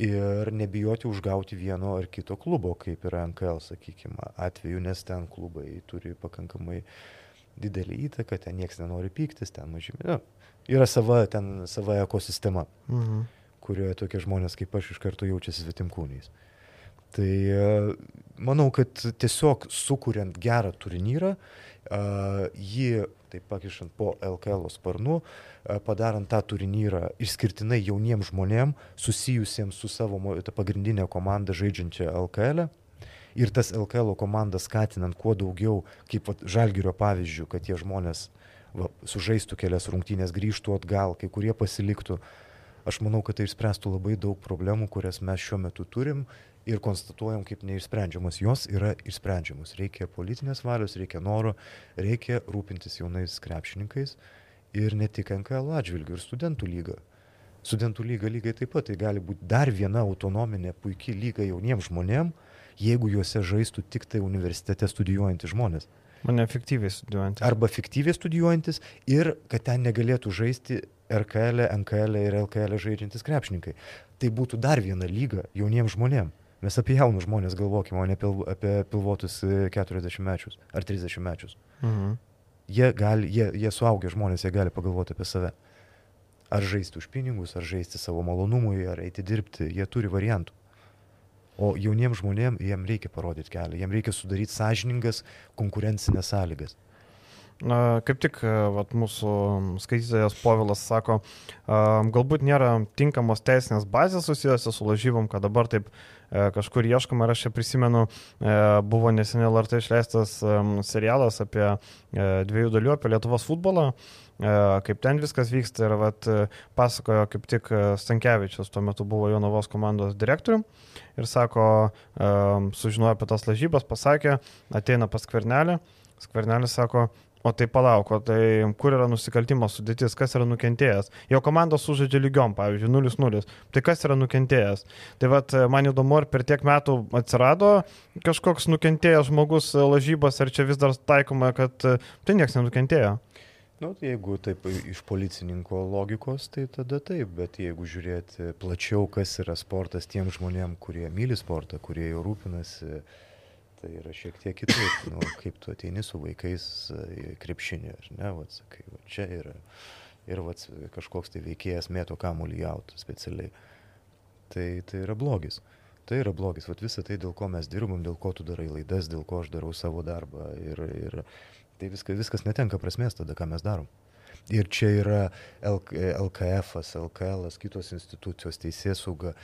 ir nebijoti užgauti vieno ar kito klubo, kaip yra NKL, sakykime, atveju, nes ten klubai turi pakankamai didelį įtaką, ten niekas nenori pyktis, ten mažymi. Nu, yra sava, ten sava ekosistema. Mhm kurioje tokie žmonės kaip aš iš karto jaučiasi svetimkūniais. Tai e, manau, kad tiesiog sukuriant gerą turnyrą, jį taip pakišant po LKL sparnu, padarant tą turnyrą išskirtinai jauniems žmonėms, susijusiems su savo pagrindinė komanda žaidžiančia LKL. E, ir tas LKL komandas skatinant kuo daugiau, kaip vat, žalgerio pavyzdžių, kad tie žmonės va, sužaistų kelias rungtynės, grįžtų atgal, kai kurie pasiliktų. Uh, Aš manau, kad tai išspręstų labai daug problemų, kurias mes šiuo metu turim ir konstatuojam kaip neišsprendžiamas. Jos yra išsprendžiamas. Reikia politinės valios, reikia noro, reikia rūpintis jaunais krepšininkais ir ne tik NKL atžvilgių, ir studentų lyga. Studentų lyga lygiai taip pat, tai gali būti dar viena autonominė puikiai lyga jauniems žmonėms, jeigu juose žaistų tik tai universitete studijuojantys žmonės. Mane fiktyviai studijuojantis. Arba fiktyviai studijuojantis ir kad ten negalėtų žaisti RKL, NKL ir LKL žaidžiantis krepšininkai. Tai būtų dar viena lyga jauniems žmonėms. Mes apie jaunus žmonės galvokime, o ne pil, apie pilvotus 40 mečius ar 30 mečius. Mhm. Jie, gali, jie, jie suaugę žmonės, jie gali pagalvoti apie save. Ar žaisti už pinigus, ar žaisti savo malonumui, ar eiti dirbti, jie turi variantų. O jauniems žmonėms jiem reikia parodyti kelią, jiem reikia sudaryti sąžiningas konkurencinės sąlygas. Kaip tik vat, mūsų skaitytojas Povilas sako, galbūt nėra tinkamos teisinės bazės susijusios su lažybom, kad dabar taip kažkur ieškoma. Ir aš čia prisimenu, buvo neseniai LRT išleistas serialas apie dviejų dalių, apie Lietuvos futbolą kaip ten viskas vyksta. Ir vat, pasakojo kaip tik Stankievičius, tuo metu buvo Jonavos komandos direktoriumi ir sako, sužinojo apie tas lažybas, pasakė, ateina pas Kvernelį, Skvernelis sako, O tai palauk, o tai kur yra nusikaltimo sudėtis, kas yra nukentėjęs? Jo komandos sužaidžia lygiom, pavyzdžiui, 0-0. Tai kas yra nukentėjęs? Tai vad, man įdomu, ar per tiek metų atsirado kažkoks nukentėjęs žmogus lažybos, ar čia vis dar taikoma, kad tai niekas nenukentėjo. Nu, tai jeigu taip iš policininko logikos, tai tada taip, bet jeigu žiūrėti plačiau, kas yra sportas tiem žmonėm, kurie myli sportą, kurie jau rūpinasi, tai yra šiek tiek kitaip, nu, kaip tu ateini su vaikais į krepšinį, ar ne, vat, sakai, va, čia yra ir vat, kažkoks tai veikėjas mėto kamuolį jautą specialiai. Tai, tai yra blogis. Tai yra blogis. Vat visą tai, dėl ko mes dirbam, dėl ko tu darai laidas, dėl ko aš darau savo darbą. Ir, ir tai viskas, viskas netenka prasmės tada, ką mes darom. Ir čia yra LKF, LKL, kitos institucijos, teisės sauga,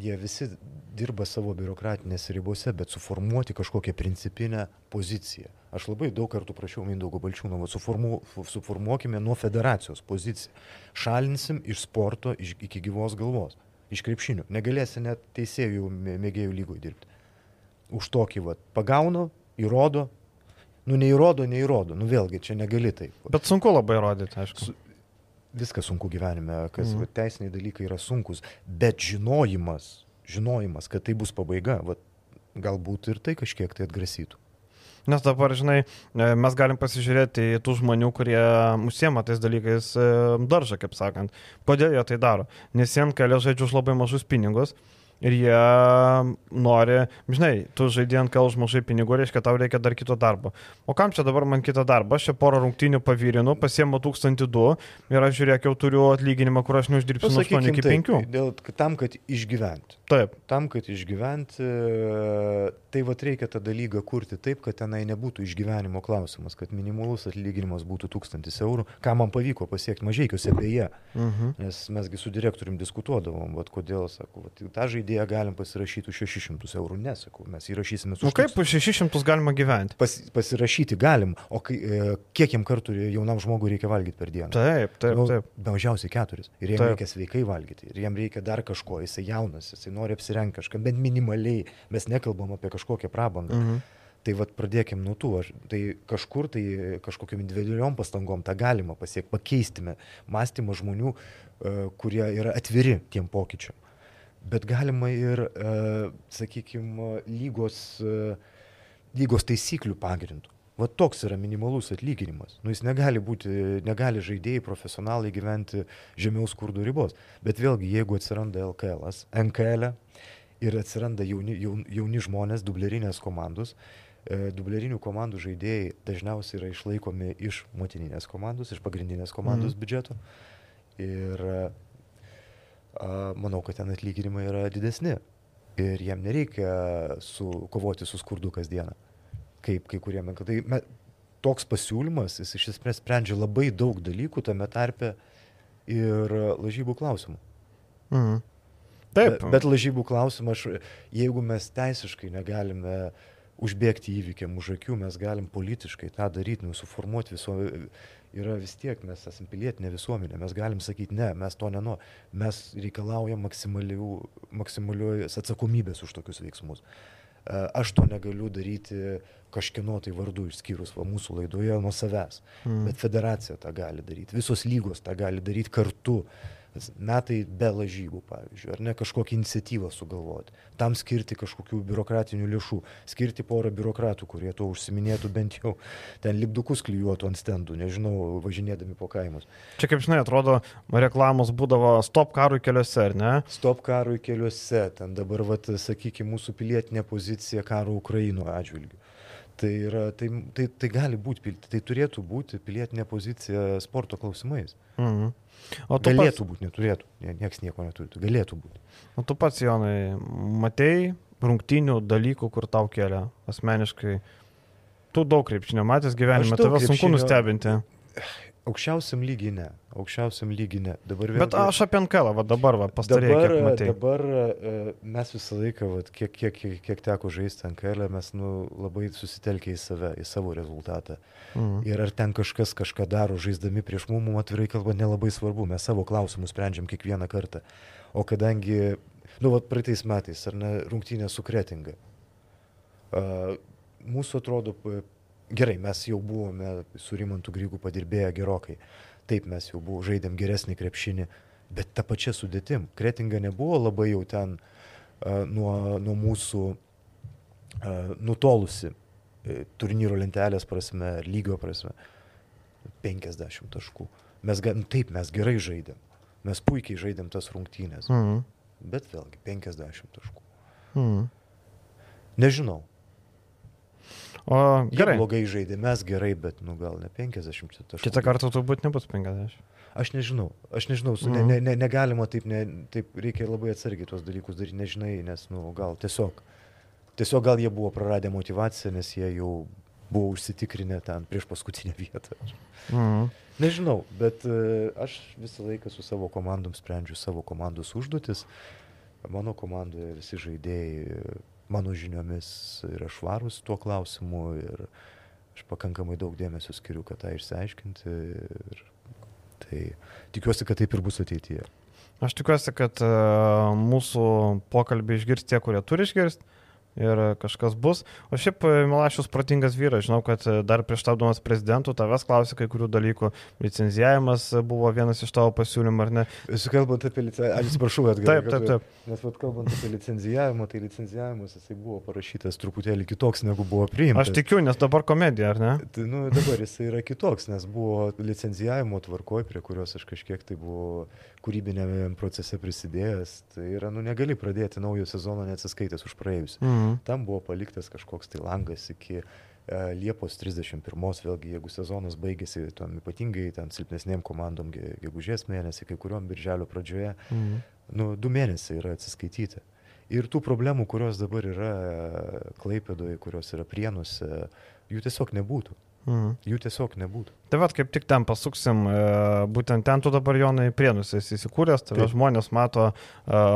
jie visi dirba savo biurokratinėse ribose, bet suformuoti kažkokią principinę poziciją. Aš labai daug kartų prašiau Mindaugo Balčiūno, suformu, suformuokime nuo federacijos poziciją. Šalinsim iš sporto iš, iki gyvos galvos, iš krepšinių. Negalėsi net teisėjų mėgėjų lygoje dirbti. Už tokį vat, pagaunu, įrodo, nu neįrodo, neįrodo, nu vėlgi čia negali taip. Bet sunku labai įrodyti, aišku. Su, viskas sunku gyvenime, kas mm. va, teisiniai dalykai yra sunkus, bet žinojimas, žinojimas, kad tai bus pabaiga, va, galbūt ir tai kažkiek tai atgrasytų. Nes dabar, žinai, e, mes galim pasižiūrėti į tų žmonių, kurie užsiema tais dalykais e, daržą, kaip sakant. Kodėl jie tai daro? Nes jie kelia žaidžiu už labai mažus pinigus ir jie nori, žinai, tu žaidži ant kal už mažai pinigų, reiškia, tau reikia dar kito darbo. O kam čia dabar man kitą darbą? Aš čia porą rungtynių pavyrinu, pasiemu 1002 ir aš žiūrėk, jau turiu atlyginimą, kur aš neuždirbsiu nuo 8 iki 5. Taip, dėl, tam, kad išgyventi. Taip. Tam, kad išgyventi, tai vad reikia tą dalyką kurti taip, kad tenai nebūtų išgyvenimo klausimas, kad minimalus atlyginimas būtų 1000 eurų, ką man pavyko pasiekti mažiekiuose beje. Uh mhm. Nes mesgi su direktoriumi diskutuodavom, vad kodėl, sako, vat, tą žaidimą idėją galim pasirašyti už 600 eurų. Nesakau, mes įrašysime su... Nu kaip už 600 galima gyventi? Pas, pasirašyti galim, o kai, e, kiek jam kartų jaunam žmogui reikia valgyti per dieną? Taip, taip, nu, taip. Mažiausiai keturis. Ir jam taip. reikia sveikai valgyti. Ir jam reikia dar kažko. Jisai jaunas, jisai nori apsirengti kažką, bent minimaliai. Mes nekalbam apie kažkokią prabangą. Mhm. Tai vad pradėkim nuo tų, aš, tai kažkur tai kažkokiam individualiom pastangom tą galima pasiekti, pakeistime mąstymą žmonių, uh, kurie yra atviri tiem pokyčiam bet galima ir, e, sakykime, lygos, e, lygos taisyklių pagrindų. Va toks yra minimalus atlyginimas. Nu, jis negali būti, negali žaidėjai, profesionalai gyventi žemiau skurdo ribos. Bet vėlgi, jeigu atsiranda LKL, NKL ir atsiranda jauni, jauni, jauni žmonės, dublerinės komandos, e, dublerinių komandų žaidėjai dažniausiai yra išlaikomi iš motininės komandos, iš pagrindinės komandos mm. biudžeto. Ir manau, kad ten atlyginimai yra didesni. Ir jiem nereikia su, kovoti su skurdu kasdieną. Kaip kai kuriem. Tai me, toks pasiūlymas, jis iš esmės sprendžia labai daug dalykų, tame tarpe ir lažybų klausimų. Mhm. Taip. Bet, bet lažybų klausimą, aš, jeigu mes teisiškai negalime užbėgti įvykiam už akių, mes galim politiškai tą daryti, nu, suformuoti viso, yra vis tiek, mes esame pilietinė visuomenė, mes galim sakyti, ne, mes to nenu, mes reikalaujam maksimalios atsakomybės už tokius veiksmus. E, aš to negaliu daryti kažkieno tai vardu, išskyrus va, mūsų laidoje nuo savęs, mm. bet federacija tą gali daryti, visos lygos tą gali daryti kartu metai be lažybų, pavyzdžiui, ar ne kažkokią iniciatyvą sugalvoti, tam skirti kažkokių biurokratinių lėšų, skirti porą biurokratų, kurie to užsiminėtų bent jau, ten lipdukus klyjuotų ant stendų, nežinau, važinėdami po kaimus. Čia kaip žinai, atrodo, reklamos būdavo stop karui keliuose, ar ne? Stop karui keliuose, ten dabar, vat, sakykime, mūsų pilietinė pozicija karo Ukraino atžvilgiu. Tai, yra, tai, tai, tai gali būti, tai turėtų būti pilietinė pozicija sporto klausimais. Mhm. O tu galėtų pats... būti, neturėtų, niekas nieko neturi, galėtų būti. O tu pats, Jonai, matei rungtinių dalykų, kur tau kelia asmeniškai. Tu daug krepšinio matęs gyvenime, tave sunku nustebinti. Aukščiausiam lygiai ne. Aukščiausiam lygiai ne. Dabar vėl... Bet aš apie Ankelą, va dabar, va, pastarėjai. Dabar, dabar e, mes visą laiką, va, kiek, kiek, kiek, kiek teko žaisti Ankelę, mes nu, labai susitelkę į save, į savo rezultatą. Mhm. Ir ar ten kažkas kažką daro, žaisdami prieš mum, mum atvirai kalbant, nelabai svarbu. Mes savo klausimus sprendžiam kiekvieną kartą. O kadangi, nu, va, praeitais metais, ar ne, rungtynė su Kretinga. Uh, mūsų atrodo gerai, mes jau buvome su Rimantu Grygų padirbėję gerokai. Taip, mes jau buvo, žaidėm geresnį krepšinį, bet ta pačia sudėtim. Kretinga nebuvo labai jau ten uh, nuo, nuo mūsų uh, nutolusi uh, turnyro lentelės prasme, lygio prasme. 50 taškų. Mes, taip, mes gerai žaidėm. Mes puikiai žaidėm tas rungtynės. Mhm. Bet vėlgi, 50 taškų. Mhm. Nežinau, O gerai. Jie blogai žaidė, mes gerai, bet nu, gal ne 50 taškų. Kitą kartą turbūt nebus 50. Aš nežinau, aš nežinau, mm. ne, ne, ne, negalima taip, ne, taip reikia labai atsargiai tuos dalykus daryti, nežinai, nes nu, gal tiesiog, tiesiog gal jie buvo praradę motivaciją, nes jie jau buvo užsitikrinę ten prieš paskutinę vietą. Mm. Nežinau, bet uh, aš visą laiką su savo komandom sprendžiu savo komandos užduotis. Mano komandoje visi žaidėjai mano žiniomis yra švarus tuo klausimu ir aš pakankamai daug dėmesio skiriu, kad tą išsiaiškinti. Ir tai tikiuosi, kad taip ir bus ateityje. Aš tikiuosi, kad uh, mūsų pokalbį išgirs tie, kurie turi išgirsti ir kažkas bus. O šiaip e, Milašius protingas vyras, žinau, kad e, dar prieš tapdamas prezidentu tavęs klausė kai kurių dalykų. Licenzijavimas buvo vienas iš tavo pasiūlymų, ar ne? Jūs kalbant apie licenziją, atsiprašau, kad taip, taip, taip. Nes vat, kalbant apie licenzijavimą, tai licenzijavimas jisai buvo parašytas truputėlį kitoks negu buvo priimtas. Aš tikiu, nes dabar komedija, ar ne? Tai, nu, dabar jisai yra kitoks, nes buvo licenzijavimo tvarkoj, prie kurios aš kažkiek tai buvau kūrybinėme procese prisidėjęs. Tai yra, nu, negali pradėti naujo sezono neatsiskaitęs už praėjusią. Mhm. Tam buvo paliktas kažkoks tai langas iki e, Liepos 31, vėlgi, jeigu sezonas baigėsi, tom ypatingai ten silpnesnėm komandom, gegužės mėnesį, kai kuriuom birželio pradžioje, mhm. nu, du mėnesiai yra atsiskaityti. Ir tų problemų, kurios dabar yra Klaipėdoje, kurios yra Prienuose, jų tiesiog nebūtų. Mhm. Jų tiesiog nebūtų. Tai vad, kaip tik ten pasuksim, e, būtent ten tu dabar Jonai Prienus esi įsikūręs, tave žmonės mato e,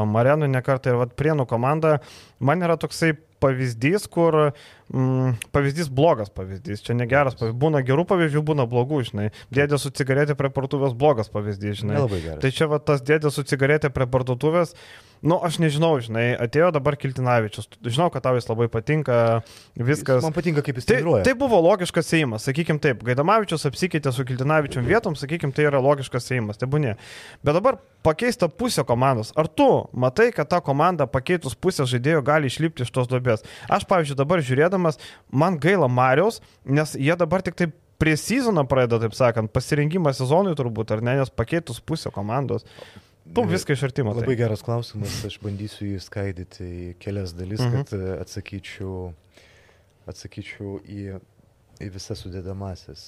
Marenų nekartą ir vad Prienų komanda, man yra toksai pavyzdys, kur mm, pavyzdys blogas pavyzdys, čia negeras pavyzdys, būna gerų pavyzdžių, būna blogų, žinai. Dėdė su cigaretė prie parduotuvės blogas pavyzdys, žinai. Nelabai geras. Tai čia va tas dėdė su cigaretė prie parduotuvės, nu aš nežinau, žinai, atėjo dabar Kiltinavičius, žinau, kad tau jis labai patinka, viskas. Man patinka, kaip jis tai treniruoja. Tai, buvo logiškas įimas, sakykim taip, Gaidamavičius apsikeitė su Kiltinavičium vietom, sakykim, tai yra logiškas įimas, tai būnė. Bet dabar pakeista pusė komandos. Ar tu matai, kad ta komanda pakeitus pusę žaidėjų gali išlipti iš tos duobės? Aš, pavyzdžiui, dabar žiūrėdamas žaidimas. Man gaila Marijos, nes jie dabar tik taip prie sezono pradeda, taip sakant, pasirinkimą sezonui turbūt, ar ne, nes pakeitus pusę komandos. Tu viską iš artimo. Labai tai. geras klausimas, aš bandysiu jį skaidyti į kelias dalis, mhm. kad e, atsakyčiau, atsakyčiau į, į visas sudėdamasis.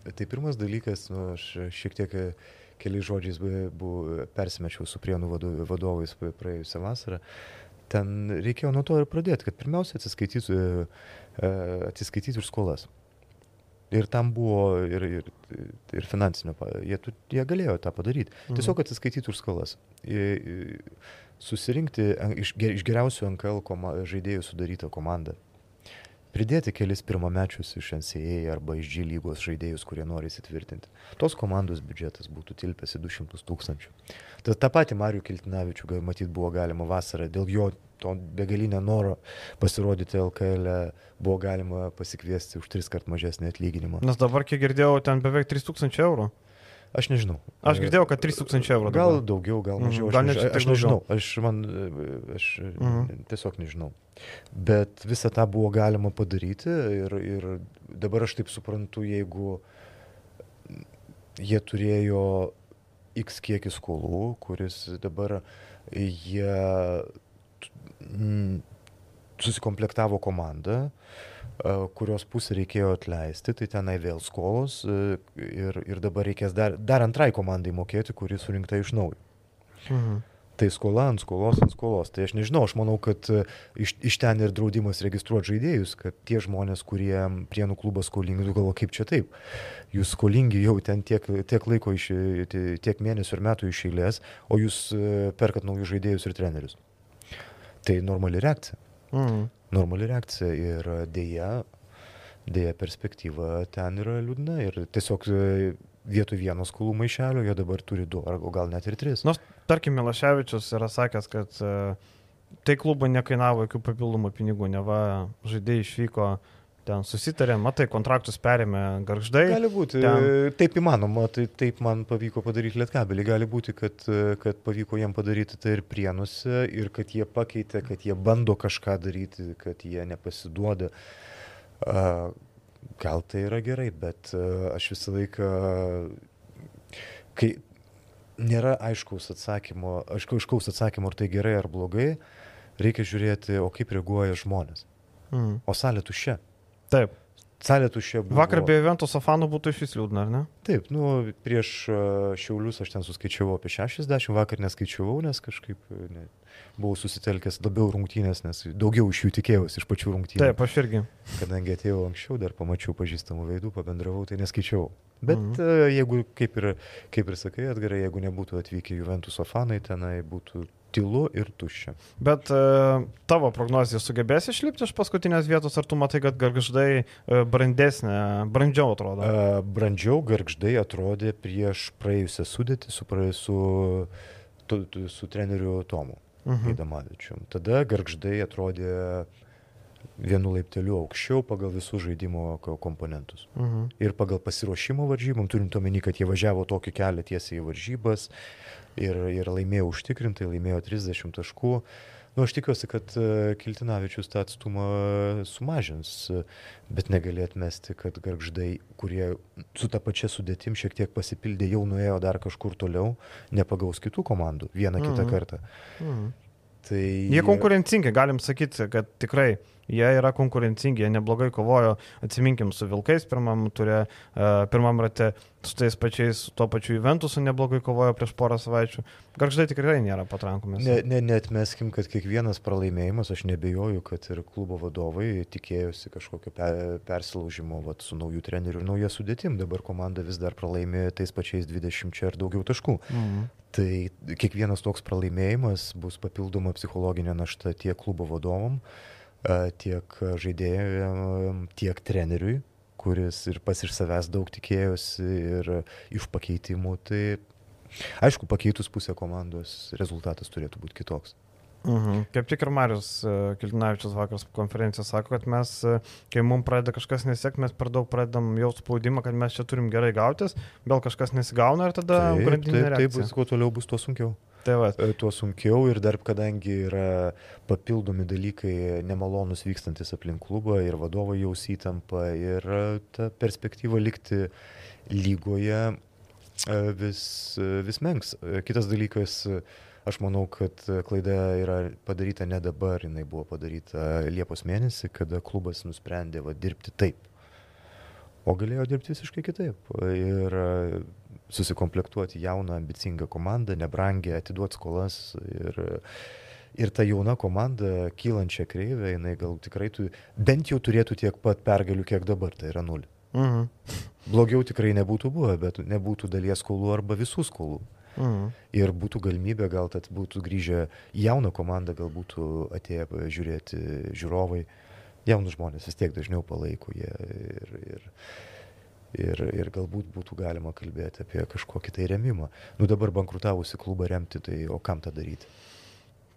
Tai pirmas dalykas, nu, aš šiek tiek e, keliais žodžiais buvo, persimečiau su prienų vadovais praėjusią vasarą. Ten reikėjo nuo to ir pradėti, kad pirmiausia atsiskaitytų, e, atsiskaitytų už skolas. Ir tam buvo ir, ir, ir finansinio, jie, jie galėjo tą padaryti. Mhm. Tiesiog atsiskaityti už skolas. Susirinkti iš, iš geriausių NKL koma, žaidėjų sudarytą komandą. Pridėti kelis pirmamečius iš NCA arba iš G lygos žaidėjus, kurie nori įsitvirtinti. Tos komandos biudžetas būtų tilpęs į 200 tūkstančių. Ta, tą patį Marių Kiltinavičių, matyt, buvo galima vasarą dėl jo to begalinio noro pasirodyti LKL e buvo galima pasikviesti už tris kart mažesnį atlyginimą. Nes dabar, kiek girdėjau, ten beveik 3000 eurų. Aš nežinau. Aš girdėjau, kad 3000 eurų. Gal dabar. daugiau, gal Mhm, mažiau. gal Aš, tiek aš nežinau. Aš, man, aš Mhm. tiesiog nežinau. Bet visą tą buvo galima padaryti ir, ir dabar aš taip suprantu, jeigu jie turėjo X kiekį skolų, kuris dabar jie mm, susikomplektavo komandą, a, kurios pusę reikėjo atleisti, tai tenai vėl skolos a, ir, ir dabar reikės dar, dar antrai komandai mokėti, kuri surinkta iš naujo. Mhm. Tai skola ant skolos ant skolos. Tai aš nežinau, aš manau, kad e, iš, iš ten ir draudimas registruoti žaidėjus, kad tie žmonės, kurie prienų klubas skolingi, tu galvo, kaip čia taip. Jūs skolingi jau ten tiek, tiek laiko, iš, tiek mėnesių ir metų iš eilės, o jūs e, perkat naujus žaidėjus ir trenerius. Tai normali reakcija. Mhm. Normali reakcija ir dėja, dėja perspektyva ten yra liūdna ir tiesiog e, vietoj vieno skolų maišelio jie dabar turi du, ar gal net ir tris. Nu, tarkim, Milaševičius yra sakęs, kad e, tai klubui nekainavo jokių papildomų pinigų, neva žaidėjai išvyko, ten susitarė, matai, kontraktus perėmė garždai. Gali būti, ten- taip įmanoma, tai taip man pavyko padaryti lietkabelį, gali būti, kad, kad pavyko jiem padaryti tai ir prienuose ir kad jie pakeitė, kad jie bando kažką daryti, kad jie nepasiduoda. Gal tai yra gerai, bet aš visą laiką, kai nėra aiškaus atsakymo, aiškaus atsakymo, ar tai gerai ar blogai, reikia žiūrėti, o kaip reaguoja žmonės. Mhm. O salė tuščia. Taip. Salė tuščia buvo. Vakar be Juventuso fanų būtų iš vis liūdna, ar ne? Taip, nu, prieš a, Šiaulius aš ten suskaičiavau apie 60, vakar neskaičiavau, nes kažkaip a, ne, buvau susitelkęs labiau rungtynės, nes daugiau iš jų tikėjausi, iš pačių rungtynių. Taip, aš irgi. Kadangi atėjau anksčiau, dar pamačiau pažįstamų veidų, pabendravau, tai neskaičiavau. Bet Mhm. mhm. jeigu, kaip ir, kaip ir sakai, atgarai, jeigu nebūtų atvykę Juventuso fanai, tenai būtų tylu ir tuščia. Bet uh, tavo prognozija sugebės išlipti iš paskutinės vietos, ar tu matai, kad garždai uh, brandesnė, brandžiau atrodo? A, Brandžiau garždai atrodė prieš praėjusią sudėtį su, praė- su, tu, tu, su treneriu Tomu. Mhm. Gaidamavičium. Tada garždai atrodė vienu laipteliu aukščiau pagal visus žaidimo ko- komponentus. Mhm. Ir pagal pasiruošimo varžybom, turint omeny, kad jie važiavo tokį kelią tiesiai į varžybas ir, ir laimėjo užtikrintai, laimėjo 30 taškų. Nu, aš tikiuosi, kad e, Kiltinavičius tą atstumą sumažins, bet negali atmesti, kad garždai, kurie su ta pačia sudėtim šiek tiek pasipildė, jau nuėjo dar kažkur toliau, nepagaus kitų komandų vieną kitą Mhm. kartą. Mhm. Tai Jie konkurencingi, galim sakyti, kad tikrai jie yra konkurencingi, jie neblogai kovojo, atsiminkim, su Vilkais pirmam turė, uh, pirmam rate, su tais pačiais, tuo pačiu Juventusu neblogai kovojo prieš porą savaičių. Garždai tikrai nėra patrankomis. Ne, ne, neatmeskim, kad kiekvienas pralaimėjimas, aš nebejoju, kad ir klubo vadovai tikėjosi kažkokio pe, persilaužimo vat, su naujų trenerių ir nauja sudėtim. Dabar komanda vis dar pralaimė tais pačiais 20 ar daugiau taškų. Mhm. Tai kiekvienas toks pralaimėjimas bus papildoma psichologinė našta tiek klubo vadovom, a, tiek žaidėjam, tiek treneriui, kuris ir pas iš savęs daug tikėjosi ir iš pakeitimų. Tai aišku, pakeitus pusę komandos rezultatas turėtų būti kitoks. Mhm. Kaip tik ir Marius uh, Kiltinavičius vakar konferencijoje sako, kad mes, uh, kai mums pradeda kažkas nesiekti, mes per daug pradedam jau spaudimą, kad mes čia turim gerai gautis, vėl kažkas nesigauna ir tada Taip, grandinė taip, taip, reakcija. bus, kuo toliau bus, tuo sunkiau. Tai va, E, Tuo sunkiau ir dar kadangi yra papildomi dalykai nemalonus vykstantis aplink klubą ir vadovai jaus įtampa ir e, ta perspektyva likti lygoje e, vis, vis menks. Kitas dalykas, aš manau, kad klaida yra padaryta ne dabar, jinai buvo padaryta Liepos mėnesį, kada klubas nusprendė va, dirbti taip. O galėjo dirbti visiškai kitaip. Ir susikomplektuoti jauną, ambicingą komandą, nebrangę, atiduoti skolas. Ir, ir ta jauna komanda, kylančia kreivė, jinai gal tikrai tu, bent jau turėtų tiek pat pergalių, kiek dabar, tai yra nulį. mhm. Blogiau tikrai nebūtų buvę, bet nebūtų dalies skolų arba visų skolų. Mhm. Ir būtų galimybė, gal tad būtų grįžę jauną komandą, gal būtų atėję žiūrėti žiūrovai. Jaunus žmonės vis tiek dažniau palaiko jie ir, ir, ir, ir galbūt būtų galima kalbėti apie kažkokį tai remimą. Nu dabar bankrutavusi klubą remti, tai o kam tą daryti?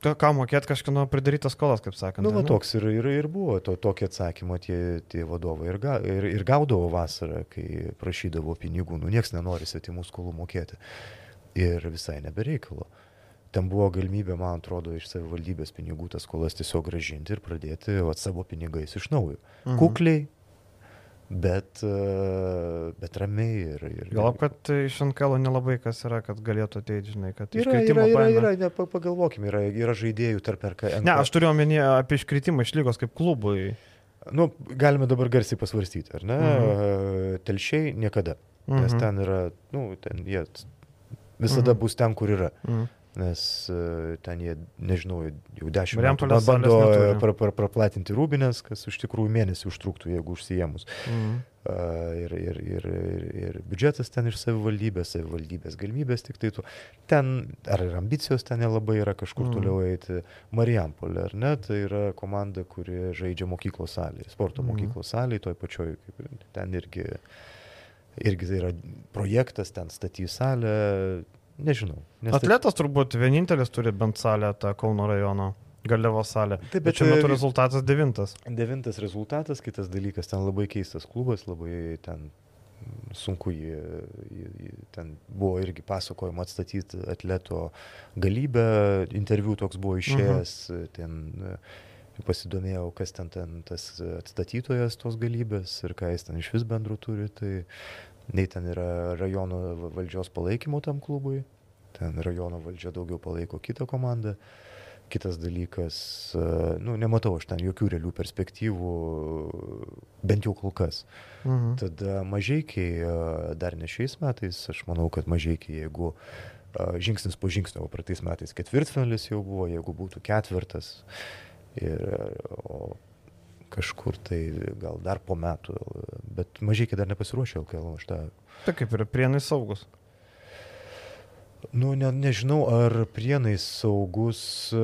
To, ką mokėt kažkino pridarytas skolas, kaip sakant. Nu, va, toks ir, ir, ir buvo, to, tokį atsakymą tie, tie vadovai ir, ga, ir, ir gaudavo vasarą, kai prašydavo pinigų, nu nieks nenori svetimų skolų mokėti. Ir visai nebereikalo. Ten buvo galimybė, man atrodo, iš savivaldybės pinigų tas skolas tiesiog gražinti ir pradėti vat, savo pinigais iš naujo. Mhm. Kukliai, bet, e, bet ramiai ir... ir Galop, kad iš Ankelo nelabai kas yra, kad galėtų ateiti, žinai, kad Yra, yra, yra, baimė. yra, ne, pa- pagalvokime, yra, yra žaidėjų tarp RK. Ne, aš turiu omeny apie iškritimą iš lygos kaip klubui. Nu, galime dabar garsiai pasvarstyti, ar ne? Mhm. Mhm. Telšiai niekada. Mhm. Nes Mhm. ten yra, nu, ten jie t- visada Mhm. mhm. bus ten, kur yra. Mhm. Nes e, ten jie, nežinau, jau dešimt metų Marijampolės bando neturi. pra, pra, praplatinti rūbinės, kas iš tikrųjų mėnesį užtruktų, jeigu užsijėmus. Mhm. Uh, ir, ir, ir, ir, ir biudžetas ten iš savivaldybės, savivaldybės galimybės tik tai tu. Ten, ar ir ambicijos ten nelabai yra kažkur mm. toliau eiti. Marijampolė, ar ne, tai yra komanda, kuri žaidžia mokyklos salėje, sporto mm. mokyklos salėje, toj pačioj, ten irgi, irgi tai yra projektas, ten statys salę, nežinau. nes tai- Atletas turbūt vienintelis turi bent salę, tą Kauno rajono Galėvo salę. Taip, Bet bet šiuo metu e, rezultatas devintas. Devintas rezultatas, kitas dalykas, ten labai keistas klubas, labai ten sunku jį, jį, ten buvo irgi pasakojama atstatyti atleto galybę, interviu toks buvo išėjęs, mhm. ten e, pasidomėjau, kas ten, ten tas atstatytojas tos galybės ir ką jis ten iš vis bendrų turi, tai nei ten yra rajono va- valdžios palaikymo tam klubui, ten rajono valdžia daugiau palaiko kitą komandą. Kitas dalykas, e, nu, nematau aš ten jokių realių perspektyvų, bent jau kol kas. Mhm. Tada mažiekiai, e, dar ne šiais metais, aš manau, kad mažiekiai, jeigu e, žingsnis po žingsnio, o praeitais metais ketvirtfinalis jau buvo, jeigu būtų ketvirtas, ir, o kažkur tai gal dar po metų, bet mažiekiai dar nepasiruošė LKL, aš tą Tai kaip ir prienai saugus. Nu, ne, nežinau, ar prienai saugus, e,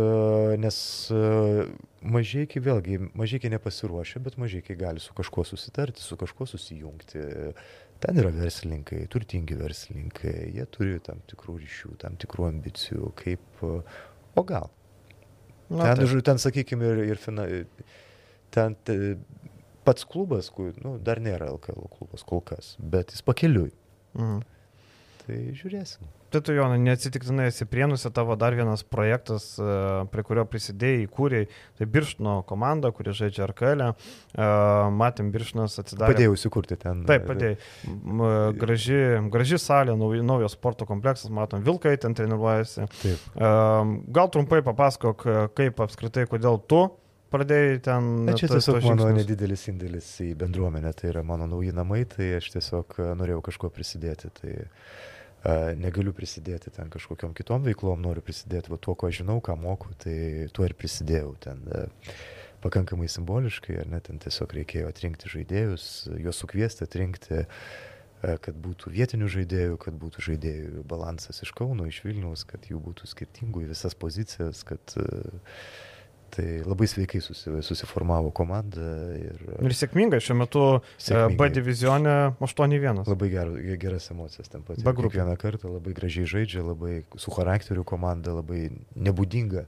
nes mažiekiai vėlgi, mažiekiai nepasiruošę, bet mažiekiai gali su kažkuo susitarti, su kažkuo susijungti. Ten yra verslininkai, turtingi verslininkai, jie turi tam tikrų ryšių, tam tikrų ambicijų, kaip, e, o gal. Na, ten, žodžiu, ten sakykime, ir, ir fina, ten te, pats klubas, kur, nu, dar nėra LKL klubas kol kas, bet jis pakeliui. Mhm. Tai žiūrėsim. Tai tu, Jonai, neatsitiktinai esi prienusi tavo dar vienas projektas, e, prie kurio prisidėjai, įkūrėjai. Tai Biršno komanda, kuri žaidžia RKL. E. Matėm, Biršnas atsidarė. Padėjau įsikurti ten. Taip, padėjai. M, Graži, graži salė, nauj- naujas sporto kompleksas, matom, Vilkai ten treniruojasi. Taip. E, Gal trumpai papasakok, e, kaip apskritai, kodėl tu pradėjai ten. Na, čia tuos- tiesiog tuos mano nedidelis indėlis į bendruomenę, tai yra mano nauji namai, tai aš tiesiog a, norėjau kažkuo prisidėti. Tai a, negaliu prisidėti ten kažkokiam kitom veiklom, noriu prisidėti va, tuo, ko žinau, ką moku, tai tuo ir prisidėjau. Ten a, pakankamai simboliškai, ar ne, ten tiesiog reikėjo atrinkti žaidėjus, juos sukviesti, atrinkti kad būtų vietinių žaidėjų, kad būtų žaidėjų balansas iš Kauno, iš Vilniaus, kad jų būtų skirtingų į visas pozicijas, kad a, Tai labai sveikai susi, susiformavo komanda ir Ir sėkmingai, šiuo metu e, Sėkmingai. B divizionė 8-1. labai ger, geras emocijas ten pat. B grupė. Kiekvieną kartą labai gražiai žaidžia, labai su charakteriu komanda, labai nebūdinga,